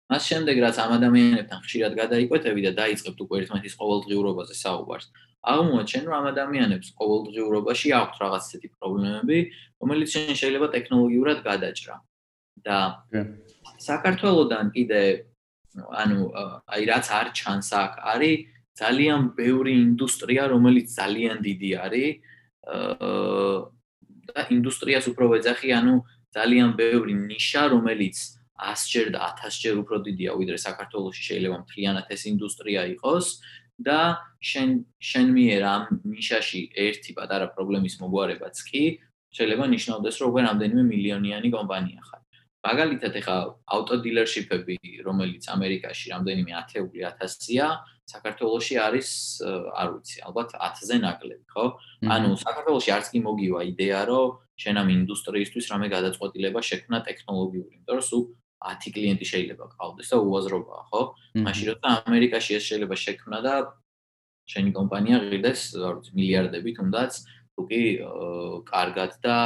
მას შემდეგ რაც ამ ადამიანებთან ხშირად გადაიკვეთები და დაიწყებთ უკვე ერთმანეთის ყოველდღიურობაზე საუბარს, აღმოაჩენ რომ ამ ადამიანებს ყოველდღიურობაში აქვთ რაღაც ისეთი პრობლემები, რომელიც შეიძლება ტექნოლოგიურად გადაჭრა. და საქართველოსდან კიდე ანუ აი რაც არ ჩანს აქ არის ძალიან ბევრი ინდუსტრია, რომელიც ძალიან დიდი არის. და ინდუსტრიას უფრო ვეძახი, ანუ ძალიან ბევრი ნიშა, რომელიც 100ჯერ და 1000ჯერ უფრო დიდია ვიდრე საქართველოსში შეიძლება მთლიანად ეს ინდუსტრია იყოს და შენ შენ მიერ ამ ნიშაში ერთი პატარა პრობლემის მოგვარებაც კი შეიძლება ნიშნავდეს რომ უკვე რამდენიმე მილიონიანი კომპანია ხარ. მაგალითად ეხა ავტო დილერშიპები, რომელიც ამერიკაში რამდენიმე ათეული ათასია, საქართველოში არის, არ ვიცი, ალბათ 1000-ზე ნაკლები, ხო? ანუ საქართველოში არც კი მოგივა იდეა, რომ შენ ამ ინდუსტრიისთვის რამე გადაწყვეტილება შექმნა ტექნოლოგიური, იმიტომ რომ სულ 10 კლიენტი შეიძლება გყავდეს და უაზრობაა, ხო? მაშინ როცა ამერიკაში ეს შეიძლება შექმნა და შენი კომპანია ღირდეს, არ ვიცი, მილიარდები თუნდაც, თუ კი კარგად და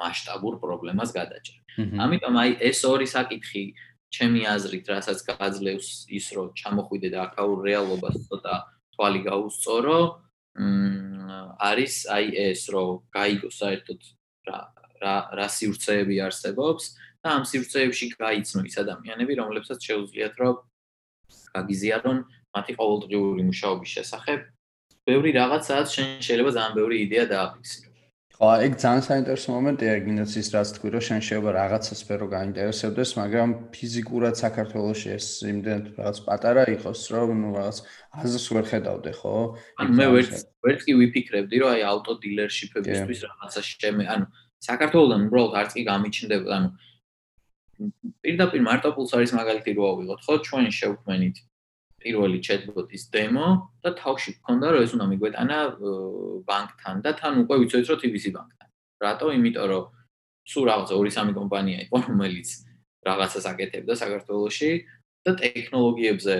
მასშტაბურ პრობლემას გადაჭერ. ამიტომ აი ეს ორი საკითხი ჩემი აზრით, რასაც გააძლევს ის, რომ ჩამოხვიდე და აქაურ რეალობას ცოტა თვალი გაუსწორო, მ არის აი ეს, რომ გაიგო საერთოდ რა რა რა სივრცეები არსებობს და ამ სივრცეებში გაიცნო ის ადამიანები, რომლებსაც შეუძლიათ რომ გაგიზიარონ მათი ყოველდღიური მუშაობის შესახებ. ბევრი რაღაცაა, შენ შეიძლება ძალიან ბევრი იდეა დააფიქსირო. ხო, ეგ ძალიან საინტერესო მომენტია, გინდაც ის რაც თქვი, რომ შენ შეიძლება რაღაცა სფერო გაინტერესებდეს, მაგრამ ფიზიკურად საქართველოს ეს იმდენ რაღაც პატარა იყოს, რომ ნუ რაღაც აზრს ვერ ხედავდე, ხო? ანუ მე ვერ ვერ კი ვიფიქრებდი, რომ აი ავტო დილერშიპებისთვის რაღაცა შემე, ანუ საქართველოსთან უბრალოდ არც კი გამიჩნდება, ანუ პირდაპირ მარტოპულს არის მაგალითი რო ავიღოთ, ხო, ჩვენ შევქმნით პირველი chatbot-ის demo და თავში გქონდა რომ ეს უნდა მიგვეტანა ბანკთან და თან უკვე ვიცოდეთ რომ TBC ბანკთან. რატო? იმიტომ რომ სულ რაღაც 2-3 კომპანია იყო რომელიც რაღაცას აკეთებდა საქართველოში და ტექნოლოგიებზე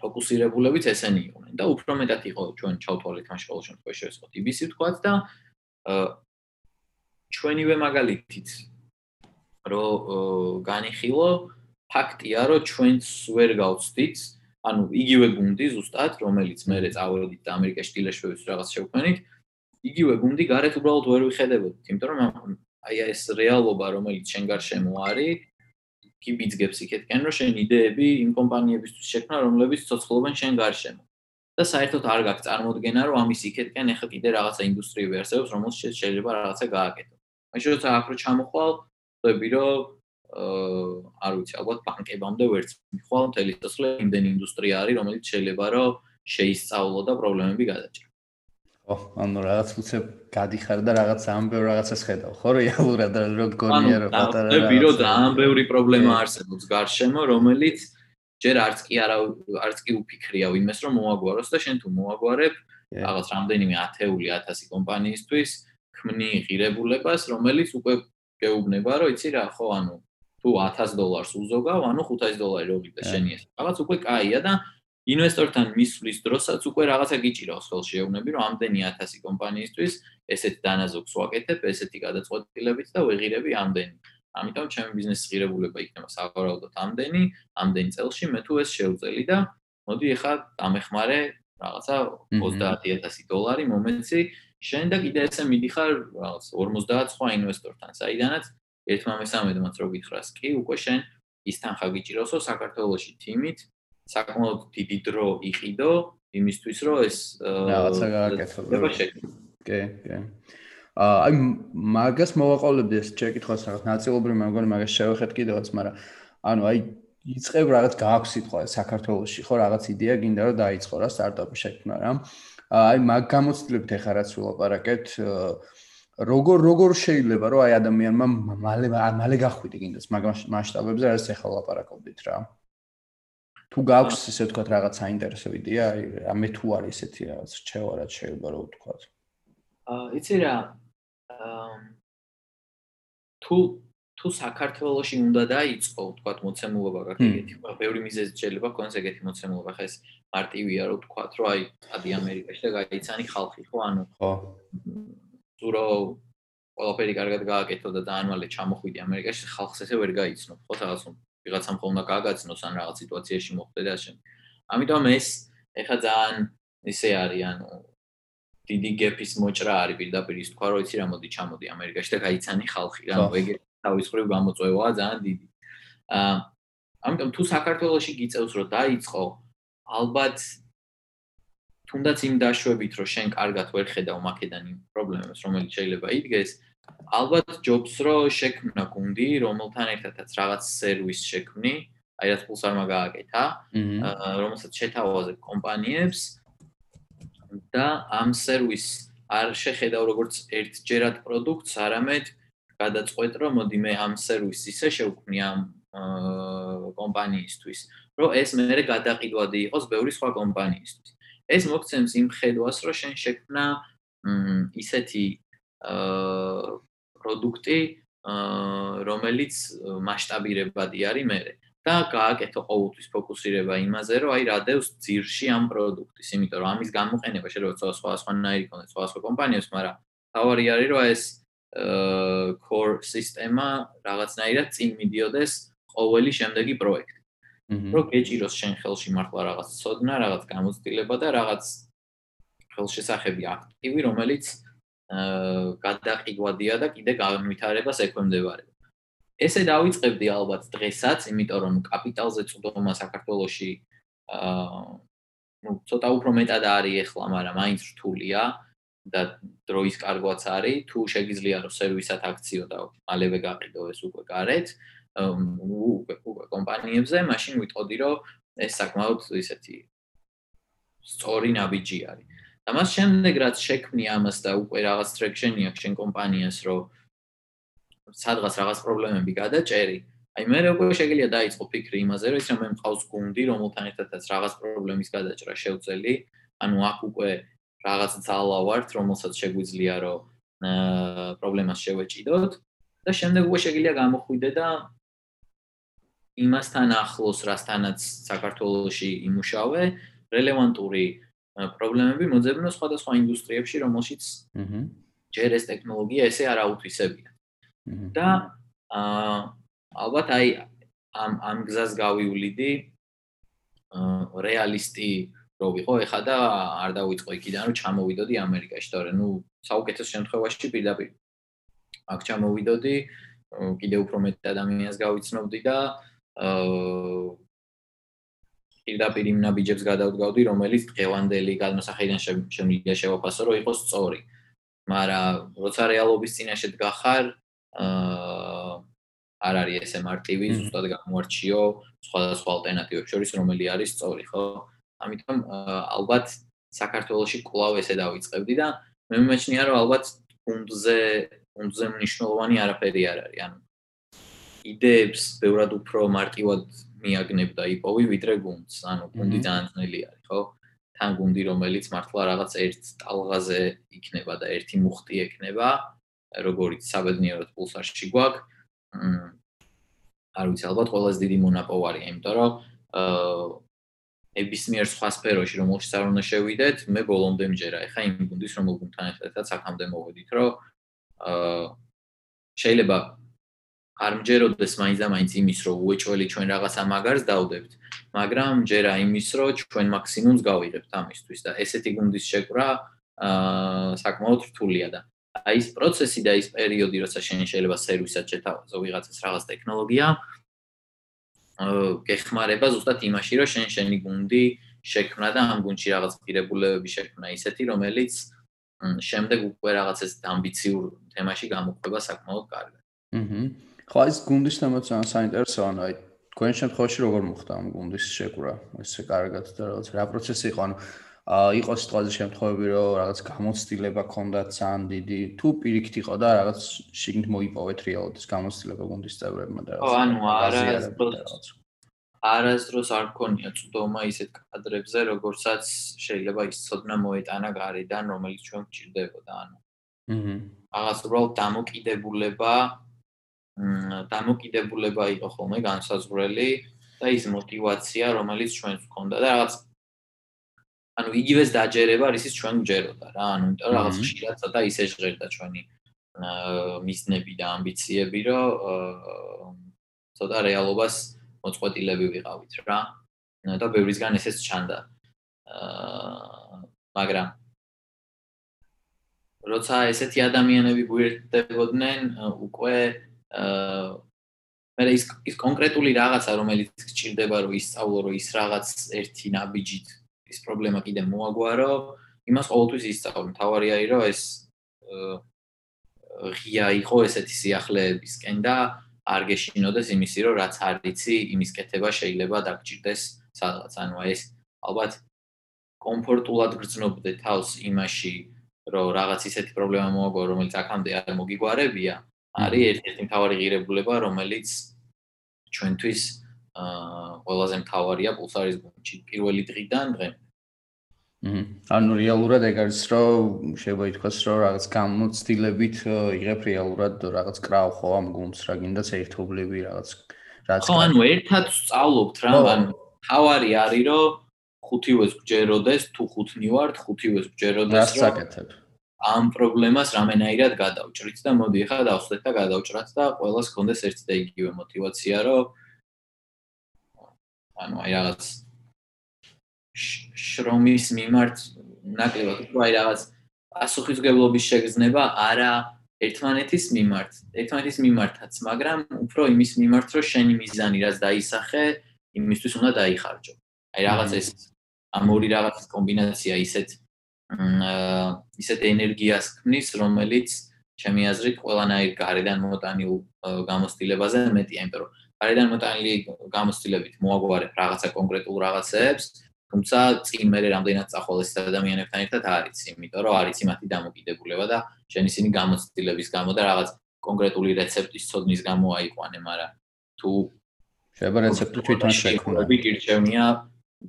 ფოკუსირებულებიც ესენი იყვნენ და უფრო მეტად იყო ჩვენ ჩავთვალეთ მაშინ ყოველ შემთხვევაში ეს ხო TBC თქვათ და ჩვენივე მაგალითით რომ განიხილო ფაქტია რომ ჩვენც ვერ გავწდით ანუ იგივე გუნდი ზუსტად, რომელიც მე წავედით და ამერიკაში დილეშოვის რაღაც შევქმნით, იგივე გუნდი გარეთ უბრალოდ ვერ ვიხედებოდით, იმიტომ რომ აი ეს რეალობა, რომელიც შენ გარშემო არის, კი ბიძგებს იქეთკენ, რომ შენ იდეები იმ კომპანიებისთვის შექმნა, რომლებიც ცოცხლობენ შენ გარშემო. და საერთოდ არ გაქვს წარმოდგენა, რომ ამის იქეთკენ ახლა კიდე რაღაცა ინდუსტრიები არსებობს, რომელშიც შეიძლება რაღაცა გააკეთო. მაშინ როცა აქ რო ჩამოხვალ, ხვდები, რომ აა არ ვიცი, ალბათ ბანკებამდე ვერც მიხვალ მთელი სიცოცხლე იმდენ ინდუსტრია არის, რომელიც შეიძლება რომ შეისწავლო და პრობლემები გადაჭრა. ხო, ანუ რაღაც უცებ გადიხარ და რაღაც ამ ბევრ რაღაცას ხედავ, ხო, რეალურად როგორია რომ პატარა რა. ანუ ვირო და ამ ბევრი პრობლემა არსებობს გარშემო, რომელიც ჯერ არც კი არა არც კი უფიქრია ვინმეს რომ მოაგვაროს და შენ თუ მოაგვარებ რაღაც რამდენიმე ათეული 1000 კომპანიისთვის ქმნი ღირებულებას, რომელიც უკვე გეუბნება, რომ იცი რა, ხო, ანუ თუ 1000 დოლარს უზოგავ, ანუ 500 დოლარი რო გიდა შენი ეს. რაღაც უკვე კაია და ინვესტორთან მისვლის დროსაც უკვე რაღაცა გიჭირავს ხელში ეუბნები, რომ ამდენი 1000 კომპანიისთვის ესეთ დანაზოგს ვაკეთებ, ესეთი გადაწყვეტილებით და ვეღირები ამდენი. ამიტომ ჩემი ბიზნესის ღირებულება იქნება სავარაუდოდ ამდენი, ამდენი წელში მე თუ ეს შევწელი და მოდი ახლა დამეხმარე რაღაცა 30000 დოლარი მომეცი შენ და კიდე ესე მიდიხარ რაღაც 50 სხვა ინვესტორთან, საიდანაც ერთმა მესამედმაც რო გითხრას, კი, უკვე შენ ის თანხა გიჭიროსო საქართველოსი თიმით, საკმაოდ დიდი დრო იყიდო იმისთვის, რომ ეს რაღაცა გააკეთო. კი, კი. აი მაგას მოვაყოლებდი ეს შეკითხვას რაღაც ნაწილობრივ მე მგონი მაგას შევეხეთ კიდევაც, მაგრამ ანუ აი იწებ რაღაც გააქვს სიტყვა საქართველოსში ხო რაღაც იდეა გინდა რომ დაიწყო რა სტარტაპი შექმნა რა აი მაგ გამოცდილებით ეხა რაც ვილაპარაკეთ როგორ როგორ შეიძლება რომ აი ადამიანმა მალე მალე გახვიდე გინდას მაგ მასშტაბებზე რაც ეხა ვილაპარაკობდით რა. თუ გაქვს ესე ვთქვათ რაღაც საინტერესო იდეა აი მე თუ არის ესეთი რაღაც რჩევა რაც შეიძლება რომ ვთქვათ? აა იცი რა თუ თუ საქართველოსი უნდა დაიწყო, თქვა მოცემულობა გაქვს ეგეთი, ხო, ბევრი მიზეზი შეიძლება გქონდეს ეგეთი მოცემულობა, ხა ეს მარტივია რომ თქვა, რომ აი, ადი ამერიკაში და გაიცანი ხალხი, ხო, ანუ ხო. ზურო ყველაფერი კარგად გააკეთო და ძალიან მალე ჩამოხვიდი ამერიკაში, ხალხს ესე ვერ გაიცნო, ხო, რაღაც ვიღაცამ ხომ უნდა გააგაცნოს ან რაღაც სიტუაციაში მოხდე და ასე. ამიტომ ეს ეხა ძალიან ისე არის, ანუ დიდი გეფის მოჭრა არის პირდაპირ ის თქვა, რომ იცი რა მოდი ჩამოდი ამერიკაში და გაიცანი ხალხი, ანუ ეგეთი თავის ხრივ გამოწვევაა ძალიან დიდი. აა ამიტომ თუ საქართველოსი გიწევს რომ დაიწყო ალბათ თუნდაც იმ დაშვებით რომ შენ კარგად ვერ ხედავ მაკედან იმ პრობლემებს რომელიც შეიძლება იდგეს ალბათ ჯობს რომ შექმნა გუნდი რომელთან ერთადაც რაღაც სერვის შექმნი აი რაც ფულს არ მაგააკეთა აა რომელსაც შეთავაზებ კომპანიებს და ამ სერვის არ შეხედავ როგორც ერთჯერად პროდუქტს არამედ გადაწყვეტ, რომ მოდი მე ამ სერვისს ისე შევქმნი ამ კომპანიისთვის, რომ ეს მეરે გადაყიდვადი იყოს ბევრი სხვა კომპანიისთვის. ეს მოგცემს იმ ხედვას, რომ შენ შექმნა ისეთი პროდუქტი, რომელიც მასშტაბირებადი არის მეરે. და გააკეთო ყოველთვის ფოკუსირება იმაზე, რომ აი რადევს ძირში ამ პროდუქტის, იმიტომ რომ ამის გამოყენება შეიძლება სხვა სხვა ნაირი კონდეს სხვა სხვა კომპანიებს, მაგრამ თავარი არის რომ ეს core სისტემა რაღაცნაირად წინ მიდიოდეს ყოველი შემდეგი პროექტი. რომ გეჭიროს შენ ხელში მართლა რაღაც ცოდნა, რაღაც გამოცდილება და რაღაც ხელშესახები აქტივი, რომელიც აა გადაყიდვადია და კიდე განვითარებას ექვემდებარება. ესე დავიწყებდი ალბათ დღესაც, იმიტომ რომ კაპიტალზე წვდომა საქართველოში აა ну, ცოტა უფრო მეტად არის ახლა, მაგრამ მაინც რთულია. და დროის კარგვაც არის, თუ შეგიძლია რომ სერვისად აქციო და მალევე გაყიდო ეს უკვე გარეთ, უკვე უკვე კომპანიებზე, მაშინ ვიტყოდი რომ ეს საკმაოდ ისეთი სწორი ნაბიჯი არის. და მას შემდეგ რაც შექმნი ამას და უკვე რაღაც ტრეკშენი აქვს შენ კომპანიას, რომ სადღაც რაღაც პრობლემები გადაჭერი, აი მე როგორ შეგიძლია დაიწყო ფიქრი იმაზე, რომ ის რომ მე მყავს გუნდი, რომელთან ერთადაც რაღაც პრობლემის გადაჭრა შევწელი, ანუ აქ უკვე რაღაც ძალა ვართ, რომელსაც შეგვიძლია რომ აა პრობლემას შევეჭიდოთ და შემდეგ უკვე შეგიძლია გამოხვიდე და იმასთან ახლოს, რასთანაც საქართველოსში იმუშავე, რელევანტური პრობლემები მოძებნო სხვადასხვა ინდუსტრიებში, რომელშიც აჰა ჯერ ეს ტექნოლოგია ესე არ აუთვისებია. და აა ალბათ აი ამ ამ გზას გავიულიდი აა რეალისტი რო ვიყო ეხა და არ დავიწყო იქიდან რომ ჩამოვიდოდი ამერიკაში თორე. ნუ საუკეთესო შემთხვევაში პირდაპირ. აქ ჩამოვიდოდი კიდე უფრო მეტ ადამიანს გავიცნობდი და აა პირდაპირ იმ ნაბიჯებს გადავდგავდი რომელიც დღევანდელი განმსახედიდან შემიძლია შევაფასო რომ იყოს სწორი. მაგრამ როცა რეალობის წინაშე დგახარ აა არ არის ესე მარტივი ზუსტად გამოარჩიო სხვადასხვა ალტერნატივებს შორის რომელი არის სწორი ხო ამიტომ ალბათ საქართველოსი კლავ ესე დავიწყებდი და მე მიმაჩნია რომ ალბათ გუნდზე გუნდზე მნიშვნელოვანი არაფერი არ არის. ანუ იდეებს ბევრად უფრო მარტივად მიაგნებ და იპოვი ვიდრე გუნდს. ანუ გუნდი ძალიან ძნელი არის ხო? თან გუნდი რომელიც მართლა რაღაც ერთ ტალღაზე იქნება და ერთი მუხტი ექნება როგორც საბედნიეროდ პულსარში გვაქვს. არ ვიცი ალბათ ყველაზე დიდი მონაპოვარია იმიტომ რომ აა ნებისმიერ სხვა სფეროში რომელშიც არ უნდა შევიდეთ, მე ბოლომდე მჯერა. ეხა იმ გუნდის რომ გუნდთან ერთადაც აქამდე მოვედით, რომ აა შეიძლება არ მჯეროდეს მაინც და მაინც იმის, რომ უეჭველი ჩვენ რაღაცა მაგარს დავდებთ, მაგრამ მჯერა იმის, რომ ჩვენ მაქსიმუმს გავიღებთ ამისთვის და ესეთი გუნდის შეკრა აა საკმაოდ რთულია და აი ეს პროცესი და ეს პერიოდი, როცა შეიძლება სერვისად შეთავაზო ვიღაცას რაღაც ტექნოლოგია, გეხმარება ზუსტად იმაში, რომ შენ შენი გუნდი შექმნა და ამ გუნდში რაღაც ღირებულებები შექმნა ისეთი, რომელიც შემდეგ უკვე რაღაც ეს ამბიციურ თემაში გამოყვება საკმაოდ კარგად. აჰა. ხო, ეს გუნდის თემაც ძალიან საინტერესოა, ანუ აი თქვენ შემთხვევაში როგორ მოხდა ამ გუნდის შეკრა? ესე კარგად და რაღაც რა პროცესი იყო? ანუ იყო სიტყვაზე შემთხვევები, რომ რაღაც გამოცდილება ჰქონდათ ძალიან დიდი, თუ პირიქით იყო და რაღაც შიგნით მოიპოვეთ რეალურად ეს გამოცდილება გუნდის წევრებმა და რაღაც. ანუ არასდროს არასდროს არ გქონია წვდომა ისეთ კადრებზე, როგორცაც შეიძლება ის ცოდნა მოეტანა გარედან, რომელიც ჩვენ გვჭირდებოდა, ანუ. აჰა. რაღაც უბრალოდ დამოკიდებულება დამოკიდებულება იყო ხოლმე განსაზღვრელი და ის мотивация, რომელიც ჩვენს გქონდა და რაღაც ანუ იგივეს დაჯერება, რისიც ჩვენ გვჯეროდა რა, ანუ იმიტომ რომ რაღაც ხშირად ცოტა ისე ჟღერდა ჩვენი მისნები და ამბიციები, რომ ცოტა რეალობას მოწყვეტილები ვიყავით რა. და ბევრისგან ესეც ჩანდა. აა მაგრამ როცა ესეთი ადამიანები გვერდებოდნენ, უკვე აა მე ის ის კონკრეტული რაღაცა რომელიც გჭირდება რომ ისწავლო რომ ის რაღაც ერთი ნაბიჯით ის პრობლემა კიდე მოაგვარო, იმას ყოველთვის ისწავლო. თავარი არის რომ ეს ღია იყო ესეთი სიახლეებისკენ და არ გეშინოდეს იმისი რომ რაც არიცი, იმის კეთება შეიძლება დაგჭირდეს სადღაც. ანუ ეს ალბათ კომფორტულად გრძნობდე თავს იმაში, რომ რაღაც ისეთი პრობლემა მოაგვარო, რომელიც აქამდე არ მოგიგვარებია, არის ერთ-ერთი მთავარი ღირებულება, რომელიც ჩვენთვის აა აა ყველაზე მთავარია პულსარის გუნდში პირველი დღიდან დღემდე. ანუ რეალურად ეგ არის რომ შეიძლება ითქვას რომ რაღაც გამოცდილებით იღებ რეალურად რაღაც კრავ ხო ამ გუნდს რა გინდაც ერთობლივი რაღაც რაც ხო ანუ ერთად სწავლობთ რა ანუ თავარი არის რომ ხუთივეს გჯეროდეს თუ ხუთნი ვართ ხუთივეს გჯეროდეს რა საკეთებ ამ პრობლემას რამენაირად გადავჭრით და მოდი ახლა დავხდეთ და გადავჭრათ და ყოველას გქონდეს ერთი და იგივე мотиваცია რომ ანუ აი რაღაც შრომის მიმართ ნაკლებად უფრო აი რაღაც პასუხისგებლობის შეგრძნება არა ერთმანეთის მიმართ, ერთმანეთის მიმართაც, მაგრამ უფრო იმის მიმართ, რომ შენი მიზანი რაც დაისახე, იმისთვის უნდა დაიხარჯო. აი რაღაც ეს ამ ორი რაღაცის კომბინაცია ისეთ ისეთ ენერგიას ქმნის, რომელიც ჩემი აზრით ყველანაირ გარედან მოტანილ გამოცდილებაზე მეტია, იმიტომ რომ გარედან მოტანილი გამოცდილებით მოაგვარებ რაღაცა კონკრეტულ რაღაცებს, თუმცა წინ მე რამდენად წახვალეს ადამიანებთან ერთად არის, იმიტომ რომ არის მათი დამოკიდებულება და შენ ისინი გამოცდილების გამო და რაღაც კონკრეტული რეცეპტის ცოდნის გამო აიყვანე, მაგრამ თუ შეიძლება რეცეპტი თვითონ შექმნა. გირჩევნია,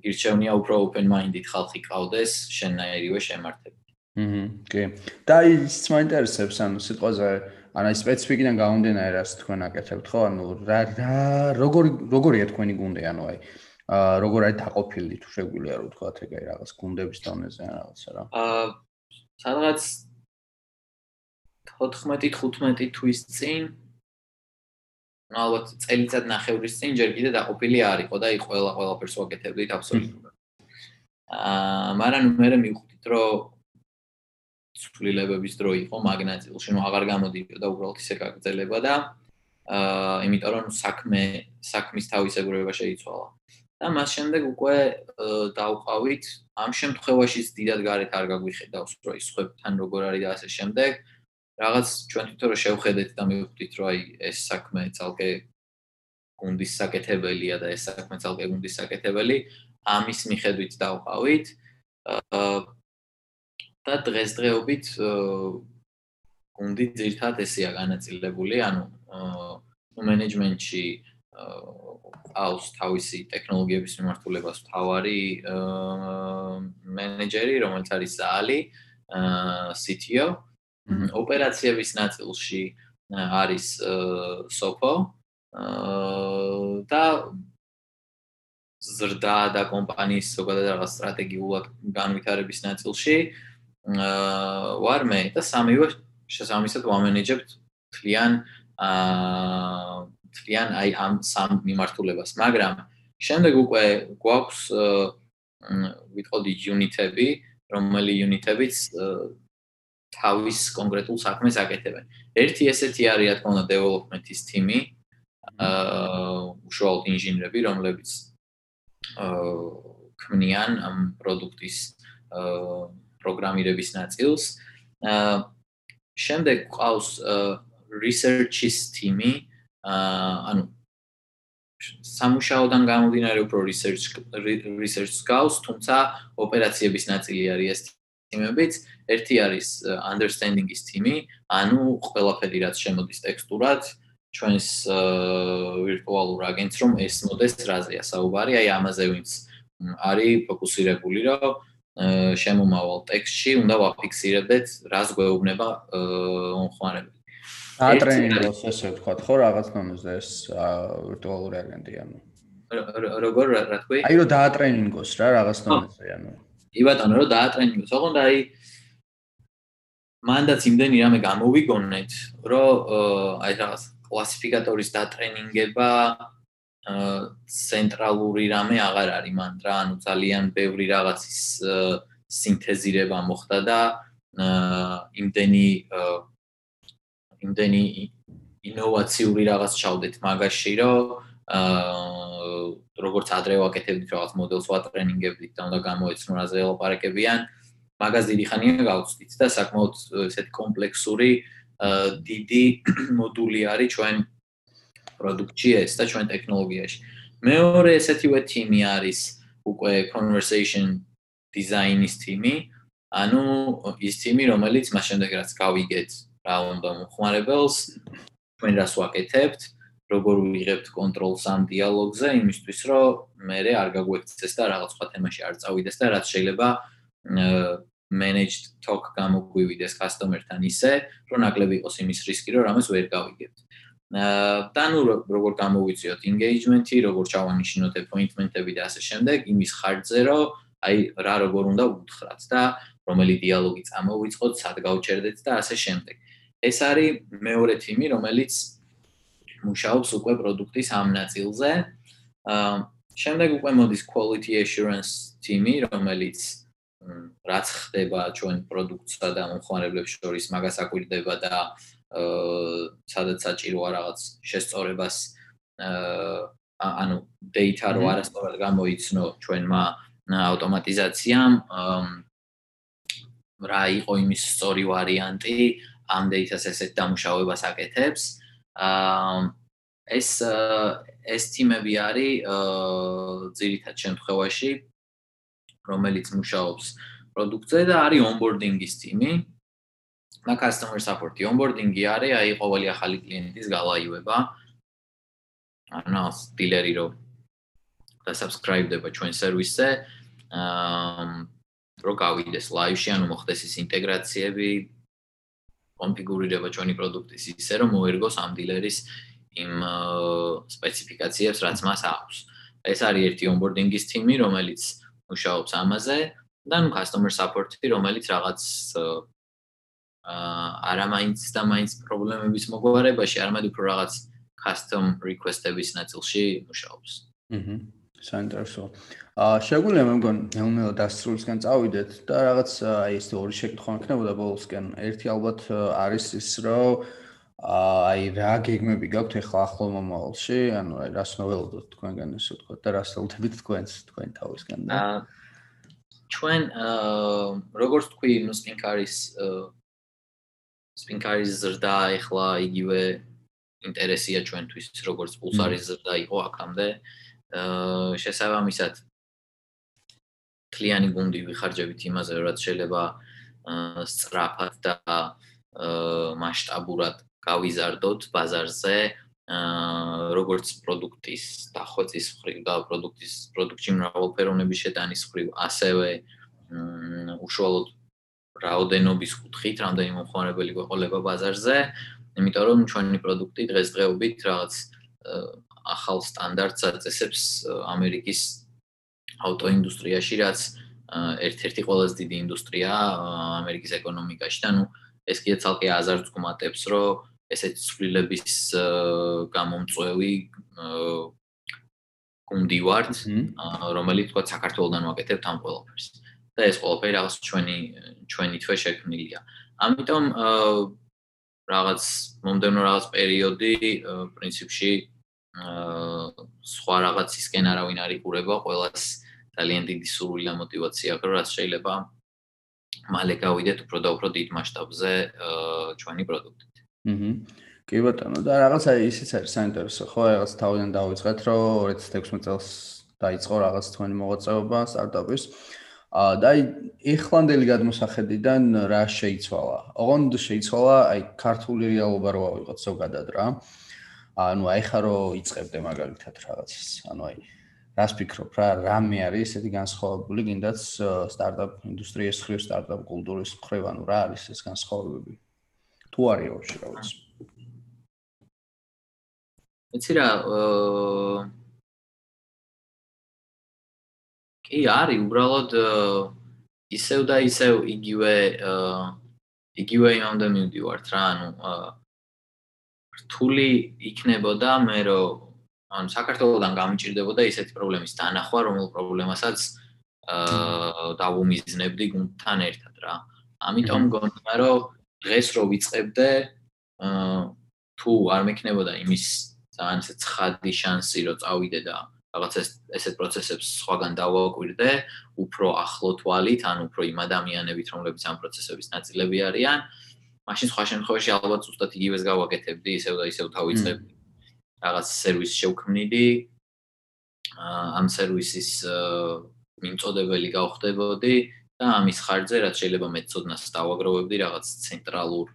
გირჩევნია უფრო open minded ხალხი ყავდეს შენნაირივე შემართები. აჰა, კი. და ის მაინტერესებს ანუ სიტყვაზე ანუ აი სპეციფიკიდან გამომდინარე რას თქვენ აკეთებთ ხო? ანუ რა რა როგორი როგორია თქვენი გუნდი ანუ აი აა როგორ არის დაყოფილი თუ შეგვიძლია რომ ვთქვა ეგ აი რაღაც გუნდების დონეზე ან რაღაცა რა. აა სადღაც 14-15 თვის წინ ალბათ წელიწად ნახევრის წინ ჯერ კიდე დაყოფილი არისო და იქ ყველა ყველაფერს ვაკეთებდით აბსოლუტურად. აა მაგრამ მე მე მივხვდით რომ ცვლილებების დრო იყო მაგნატილში, ნუ აღარ გამოდიოდა უბრალოდ ისე გაგრძელება და აა იმიტომ რომ საქმე საქმის თავისებურება შეიცვალა. და მას შემდეგ უკვე დავყავით ამ შემთხვევაშიც დიდად გარეთ არ გაგვიხედავს რომ ის ხებთან როგორ არის და ასე შემდეგ. რაღაც ჩვენ თვითონ რომ შევხედეთ და მივხვდით რომ აი ეს საქმე ძალკე გუნდის საკეთებელია და ეს საქმე ძალკე გუნდის საკეთებელი ამის მიხედვით დავყავით და დღესდღეობით გუნდი ძირთად ესეა განაწილებული ანუ მენეჯმენტში ყავს თავისი ტექნოლოგიების მიმართულებას თავარი მენეჯერი, რომელიც არის ზალი, CTO. ოპერაციების ნაწილში არის სოფო და ზრდა და კომპანიის ზოგადად რაღაც სტრატეგიულად განვითარების ნაწილში ვარ მე და სამივე შესაბამისად ვამენეჯებთ თლიან აა თლიან აი ამ სამ მიმართულებას, მაგრამ შემდეგ უკვე გვაქვს ვიტყოდი იუნიტები, რომელი იუნიტებიც თავის კონკრეტულ საქმეს აკეთებენ. ერთი ესეთი არის, რა თქმა უნდა, development-ის თიმი, აა უშუალოდ ინჟინერები, რომლებიც აა ქმნიან ამ პროდუქტის აა პროგრამირების ნაწილს. აა შემდეგ ყავს research-ის თიმი, აა ანუ სამუშაოდან გამომდინარე უფრო research research scouts, თუმცა ოპერაციების ნაწილი არის ეს თემებიც. ერთი არის understanding-ის თემი, ანუ ყველაფერი რაც შემოდის ტექსტურად, ჩვენს ვირტუალურ აგენტს რომ ეს მოდეს რაზეა საუბარი, აი ამაზე ვინც არის ფოკუსირებული, რომ შემომავალ ტექსტში უნდა ვაფიქსირებდეთ, რას გვეუბნება მომხმარებელი. ატრენინგოს ესე ვთქვა, ხო, რაღაც ნომერზე ეს ვირტუალური აგენტი ანუ. როგორ რა თქვი? აი რომ დაატრენინგოს რა რაღაც ნომერზე ანუ. ი ბატონო, რომ დაატრენინგოს, ოღონდ აი მანდაც იმდენი რამე გამოვიგონეთ, რომ აი რაღაც კლასიფიკატორის დატრენინგება ცენტრალური რამე აღარ არის მან რა, ანუ ძალიან ბევრი რაღაცის სინთეზირება მოხდა და იმდენი იმდენი ინოვაციური რაღაც ჩავდეთ მაგაში, რომ აა როგორც ადრე ვაკეთებდით რაღაც მოდელს ვატრენინგებდით და უნდა გამოეცნო რა ზელოპარაკებიან, მაგას დიდი ხანია გავწვდით და საკმაოდ ესეთი კომპლექსური დიდი მოდული არის ჩვენ პროდუქტში ეს და ჩვენ ტექნოლოგიაში. მეორე ესეთივე თიმი არის უკვე conversation design-ის თიმი, ანუ ის თიმი, რომელიც მას შემდეგ რაც გავიგეთ რა უნდა მომხმარებელს ჩვენ რას ვაკეთებთ როგორ ვიღებთ კონტროლს ამ დიალოგზე იმისთვის რომ მე არ გაგვექცეს და რაღაც სხვა თემაში არ წავიდეს და რაც შეიძლება managed talk გამოგვივიდეს customer-თან ისე რომ ნაკლები იყოს იმის რისკი რომ რამეს ვერ გავიგებთ და ნუ როგორ გამოვიწიოთ engagement-ი, როგორ ჩავანიშნოთ appointment-ები და ასე შემდეგ, იმის ხარჯზე რომ აი რა როგორ უნდა უთხრათ და რომელი დიალოგი წამოვიწყოთ, სად გავჩერდეთ და ასე შემდეგ. ეს არის მეორე თიმი, რომელიც მუშაობს უკვე პროდუქტის ამ ნაწილზე. აა შემდეგ უკვე მოდის quality assurance თიმი, რომელიც რაც ხდება ჩვენ პროდუქტსა და მომხმარებლებს შორის მაგას აკვირდება და აა სადაც საჭიროა რაღაც შესწორებას აა ანუ data რო არასწორად გამოიცნო ჩვენმა ავტომატიზაციამ რა იყო იმის სწორი ვარიანტი ამ data-ს ესეთ დამუშავებას აკეთებს. აა ეს ეს თიმები არის აა ძირითად შემთხვევაში რომელიც მუშაობს პროდუქტზე და არის onboarding-ის თიმი. და customer support-ი onboarding-ი არის აი ყოველი ახალი კლიენტის გალაივება. ანუ დილერი რო და subscribe-დება ჩვენ სერვისზე. აა რო გავიდეს live-ში, ანუ მოხდეს ის ინტეგრაციები, კონფიგურირება ჩვენი პროდუქტის ისე რომ მოერგოს ამ დილერის იმ სპეციფიკაციებს რაც მას აქვს. ეს არის ერთი onboarding-ის თიმი, რომელიც მუშაობს ამაზე და ნუ customer support-ი, რომელიც რაღაც არა მაინც და მაინც პრობლემების მოგვარებაში, არამედ უფრო რაღაც custom request-ების ნაწილში მუშაობს. აჰა. საინტერესო. აა შეგვიძლია მე მგონი ნელ-ნელა დასრულისკენ წავიდეთ და რაღაც აი ეს ორი შეკითხვა მქნებოდა ბოლოსკენ. ერთი ალბათ არის ის, რომ აი რა გეგმები გაქვთ ახლა ახლო მომავალში? ანუ აი რას ნოველოდოთ თქვენგან ესე ვთქვა და რას ელოდებით თქვენს თქვენ თავისგან და აა ჩვენ აა როგორც თქვი, ნუ სპინკარის სპინკარის ზრდა ახლა იგივე ინტერესია ჩვენთვის, როგორც პულსარის ზრდა იყო აქამდე. აა შესაბამისად კლიანი გუნდი ვიხარჯებით იმაზე, რაც შეიძლება აა სწრაფად და აა მასშტაბურად გავიზარდოთ ბაზარზე, აა როგორც პროდუქტის დახვეწის მხრივ და პროდუქტის პროდუქტში მრავალფეროვნების შეტანის მხრივ, ასევე უშუალოდ რაოდენობის კუთხით, რამდენი მომხმარებელი გვეყოლება ბაზარზე, იმიტომ რომ ჩვენი პროდუქტი დღესდღეობით რაღაც ახალ სტანდარტს აწესებს ამერიკის ავტოინდუსტრიაში, რაც ერთ-ერთი ყველაზე დიდი ინდუსტრია ამერიკის ეკონომიკაში. და ნუ ეს კიდე ცალკე აზარს გუმატებს, რომ ესეთ ცვლილების გამომწვევი გუნდი ვართ, რომელიც თქვა საქართველოსთან ვაკეთებთ ამ ყველაფერს. და ეს ყველაფერი რაღაც ჩვენი ჩვენი თვე შექმნილია. ამიტომ რაღაც მომდენო რაღაც პერიოდი პრინციპში სხვა რაღაცისკენ არავინ არ იყურება, ყოველას ძალიან დიდი სურვილი და мотиваცია აქვს, რაც შეიძლება მალე გავიდეთ უფრო და უფრო დიდ მასშტაბზე ჩვენი პროდუქტით. აჰა. კი ბატონო, და რაღაც აი ისიც არის საინტერესო, ხო, რაღაც თავიდან დავიწყეთ, რომ 2016 წელს დაიწყო რაღაც თქვენი მოღვაწეობა სტარტაპის. აა და აი ეხლანდელი გადმოსახედიდან რა შეიცვალა? ოღონდ შეიცვალა აი ქართული რეალობა რო ავიღოთ ზოგადად რა. ანუ აი ხა რო იწებდე მაგალითად რაღაცას. ანუ აი რას ფიქრობ რა, რამე არის ესეთი განსხვავებული გინდაც სტარტაპ ინდუსტრიის ხრივ, სტარტაპ კულტურის ხრივ, ანუ რა არის ეს განსხვავებები? თუ არის რა ვიცი. ეცი რა, აა კი არის უბრალოდ ისევ და ისევ იგივე იგივე იმამდე მივდივართ რა ანუ რთული იქნებოდა მე რომ ანუ საქართველოსთან გამიჭirdებოდა ისეთი პრობლემის დანახვა რომელ პრობლემასაც აა დავუმიზნებდი გუნდთან ერთად რა. ამიტომ გონია რომ დღეს რო ვიწყებდე აა თუ არ მექნებოდა იმის ძალიან ცხადი შანსი რომ წავიდე და რაღაც ეს ესეთ პროცესებს სხვაგან დავაკვირდე, უფრო ახლო თვალით, ან უფრო იმ ადამიანებით, რომლებიც ამ პროცესების ნაწილები არიან, მაშინ სხვა შემთხვევაში ალბათ უბრალოდ იგივეს გავაკეთებდი, ისევ და ისევ თავიწებდი. რაღაც სერვისი შევქმნიდი. ამ სერვისის მიმწოდებელი გავხდებოდი და ამის ხარჯზე რაც შეიძლება მეცოდნას დავაგროვებდი რაღაც ცენტრალურ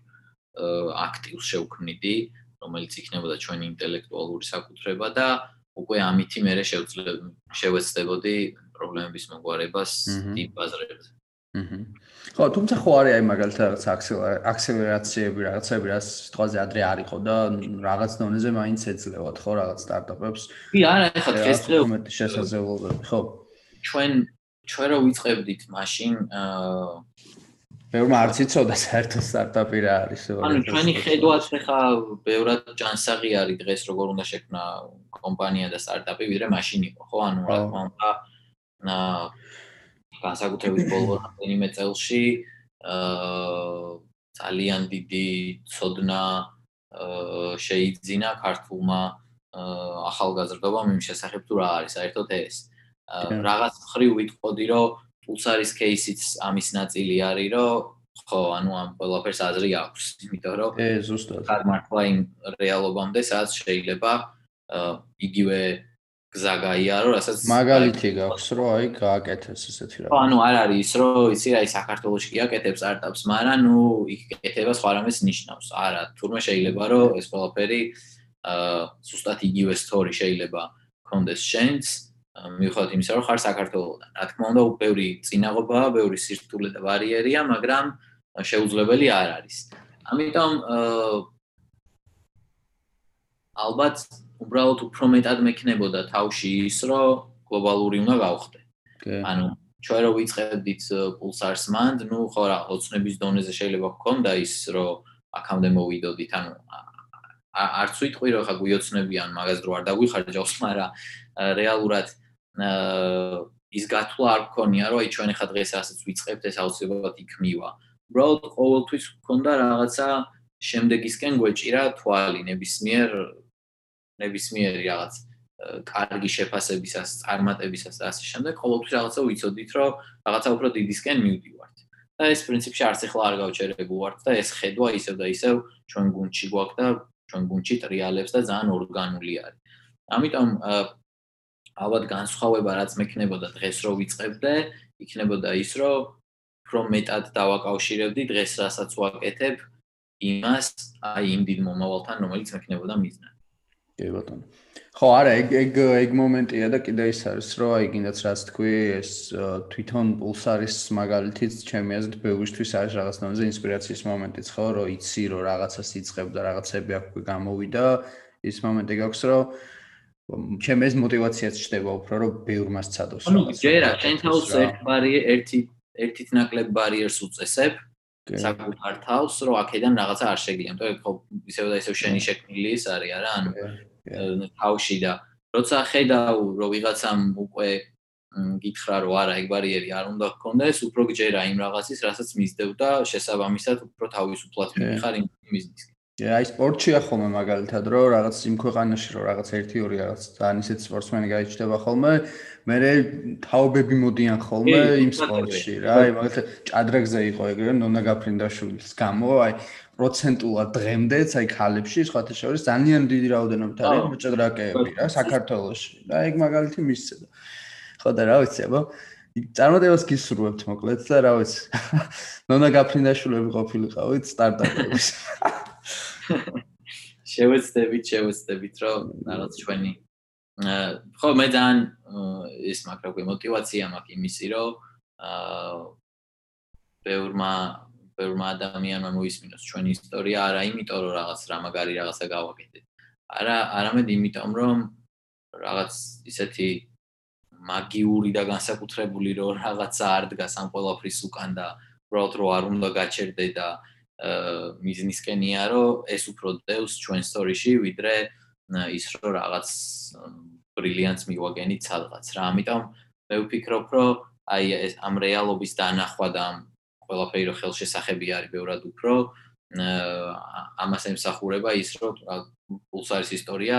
აქტივს შევქმნიდი, რომელიც იქნებოდა ჩვენი ინტელექტუალური საკუთრება და უკვე ამითი მე შევეცდებოდი პრობლემების მოგვარებას დიდ ბაზრებზე. ხო, თუმცა ხო არის აი მაგალითად რაღაც აქსელერაციები, რაღაცები, რაც სიტყვაზე ადრე არისო და რაღაც დონეზე მაინც ეძლევათ ხო რაღაც სტარტაპებს. კი, არა, ეხლა დღესდღეობით შესაძლებლობები, ხო. ჩვენ ჩვენ რო ვიწყებდით მაშინ აა ბევრმა არც იცოდა საერთო სტარტაპი რა არის. ანუ ჩვენი ხედვაც ხა ბევრად ჯანსაღი არის დღეს როგორ უნდა შექმნა კომპანია და სტარტაპი ვიდრე მაშინ იყო, ხო? ანუ რა თქმა უნდა აა განსაკუთრებით ბოლო რამდენიმე წელში აა ძალიან დიდი ცოდნა აა შეიძინა ქართულმა ახალგაზრდობამ იმ შესახებ თუ რა არის საერთოდ ეს. რაღაც ხრი ვიტყოდი რომ პულსარის кейსიც ამის ნაწილი არის, რომ ხო, ანუ ამ ყველაფერს აზრი აქვს, იმიტომ რომ ე ზუსტად ხარმართლა იმ რეალობამდე, სადაც შეიძლება იგივე გზა გაიარო, რასაც მაგალითი გაქვს, რომ აი გააკეთეს ესეთი რა. ხო, ანუ არ არის ის, რომ იცი რა, აი საქართველოსში კი აკეთებს სტარტაპს, მაგრამ ნუ იქ ეკეთება სხვა რამეს ნიშნავს. არა, თურმე შეიძლება რომ ეს ყველაფერი აა ზუსტად იგივე სტორი შეიძლება კონდეს შენს, აა მიუხედავად იმისა, რომ ხარ საქართველოსთან. რა თქმა უნდა, უპევრი წინაღობაა, ბევრი სირთულე და ბარიერია, მაგრამ შეუძლებელი არ არის. ამიტომ აა ალბათ უბრალოდ უფრო მეტად მექნებოდა თავში ის, რომ გლობალური უნდა გავხდე. ანუ ჩვენ რო ვიწყებდით პულსარს მანდ, ნუ ხო რა, ოცნების დონეზე შეიძლება გქონდა ის, რომ აქამდე მოვიდოდით, ანუ არც ვიტყვი რომ ხა გვიოცნებიან მაგას დრო არ დაგვიხარჯავს, მაგრამ რეალურად ის გათვლა არ გქონია, რომ აი ჩვენ ახლა დღეს ასეც ვიწყებთ, ეს აუცილებლად იქმნივა. უბრალოდ ყოველთვის გქონდა რაღაცა შემდეგისკენ გვეჭირა თვალი ნებისმიერ ნებისმიერი რაღაც კარგი შეფასებისას, წარმატებისას და ასე შემდეგ, ყოველთვის რაღაცა ვიცოდით, რომ რაღაცა უფრო დიდისკენ მივდივართ. და ეს პრინციპში არც ახლა არ გავჩერებულვართ და ეს ხედვა ისევ და ისევ ჩვენ გუნდში გვაქვს და ჩვენ გუნდში ტრიალებს და ძალიან ორგანული არის. ამიტომ ალბათ განსხვავება რაც მექნებოდა დღეს რო ვიწყებდე, იქნებოდა ის, რომ უფრო მეტად დავაკავშირებდი დღეს რასაც ვაკეთებ იმას, აი იმ დიდ მომავალთან, რომელიც მექნებოდა მიზნა. კი ბატონო. ხო, არა, ეგ ეგ ეგ მომენტია და კიდე ის არის, რომ აი კიდეც რაც თქვი, ეს თვითონ პულსარის მაგალითიც ჩემი აზრით ბევრისთვის არის რაღაც ნომზე ინსპირაციის მომენტიც, ხო, რომ იცი, რომ რაღაცას იწყებ და რაღაცები აქ გამოვიდა, ის მომენტი გაქვს, რომ ჩემ ეს мотиваციაც ჩდება უფრო რომ ბევრ მას ცადოს. ანუ ჯერა ტენჰაუს ერთ ბარი ერთი ერთით ნაკლებ ბარიერს უწესებ საკუთარ თავს, რომ აქედან რაღაცა არ შეგია. იმიტომ ხო ისევ და ისევ შენი შექმნილი ის არის არა, ანუ თავში და როცა ხედავ რომ ვიღაცამ უკვე გითხრა რომ არა ეგ ბარიერი არ უნდა გქონდეს, უფრო გჯერა იმ რაღაცის, რასაც მისდევ და შესაბამისად უფრო თავისუფლად მივიღარ იმ მიზნისკენ. აი სპორტშია ხოლმე მაგალითად რომ რაღაც იმ ქვეყანაში რომ რაღაც 1-2 რაღაც ძალიან ისეთ სპორტსმენი გაიჩნდება ხოლმე, მე თაობები მოდიან ხოლმე იმ სპორტში რა. აი მაგალითად ჭადრაგზე იყო ეგრე ნონა გაფრინდაშვილის გამო, აი პროცენტულად დღემდეც აი ქალებში სხვათა შორის ძალიან დიდი რაოდენობით არის ჭადრაკეები რა საქართველოში. და ეგ მაგალითი მისცე. ხო და რა ვიცი აბა წარმოდებას გისურვებთ მოკლედ და რა ვიცი. ნონა გაფრინდაშვილები ყოფილიყავით სტარტაპების. შევეცდებით, შევეცდებით, რომ რაღაც ჩვენი ხო მე ძალიან ის მაქვს რა ქვია мотиваცია მაქვს იმისი, რომ აა ბევრმა ბევრმა ადამიანმა მოისმინოს ჩვენი ისტორია, არა იმიტომ, რომ რაღაც რამაგარი რაღაცა გავაკეთეთ. არა, არამედ იმიტომ, რომ რაღაც ისეთი მაგიური და განსაკუთრებული რომ რაღაცა არ დგას ამ ყველაფრის უკან და უბრალოდ რომ არ უნდა გაჩერდე და აა მიზნისკენია რომ ეს უფრო დევს ჩვენ სტორიში ვიდრე ის რომ რაღაც ბრილიანტს მივაგენით სადღაც რა. ამიტომ მე ვფიქრობ რომ აი ეს ამ რეალობის დანახვა და ამ ყველაფერი რო ხელშესახები არის ბევრად უფრო ამას ემსახურება ის რომ პულსარის ისტორია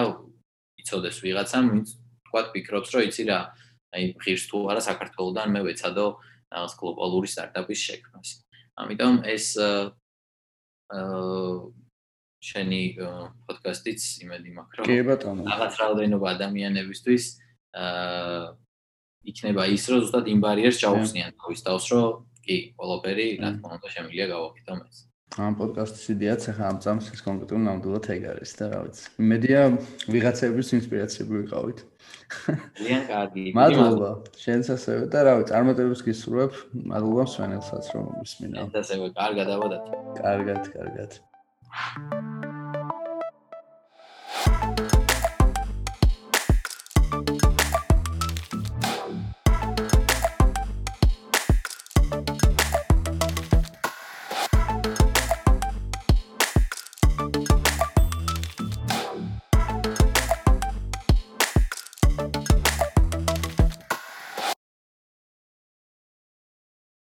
იცოდეს ვიღაცამ ვინც თქვა ფიქრობს რომ იცი რა აი ღირს თუ არა საქართველოსდან მე ვეცადო რაღაც გლობალური სტარტაპის შექმნას. ამიტომ ეს შენი პოდკასტიც იმედი მაქვს რომ კი ბატონო. რაღაც რაოდენობა ადამიანებისთვის აა იქნება ის რომ ზუსტად იმ ბარიერს ჩაუხსნიან თავის თავს რომ კი ყველაფერი რა თქმა უნდა შემიძლია გავაკეთო მეც ამ პოდკასტის იდეაც ახლა ამ წამს ის კონკრეტულ ნამდვილად ეგ არის და რა ვიცი. მედია ვიღაცების ინსპირაციები ვიყავით. ძალიან კარგი. მადლობა. შენც ასევე და რა ვიცი, წარმატებებს გისურვებ. მადლობა მსვენელსაც რომ მისმინა. შენც ასევე კარგად ავადათ. კარგად, კარგად. Thank you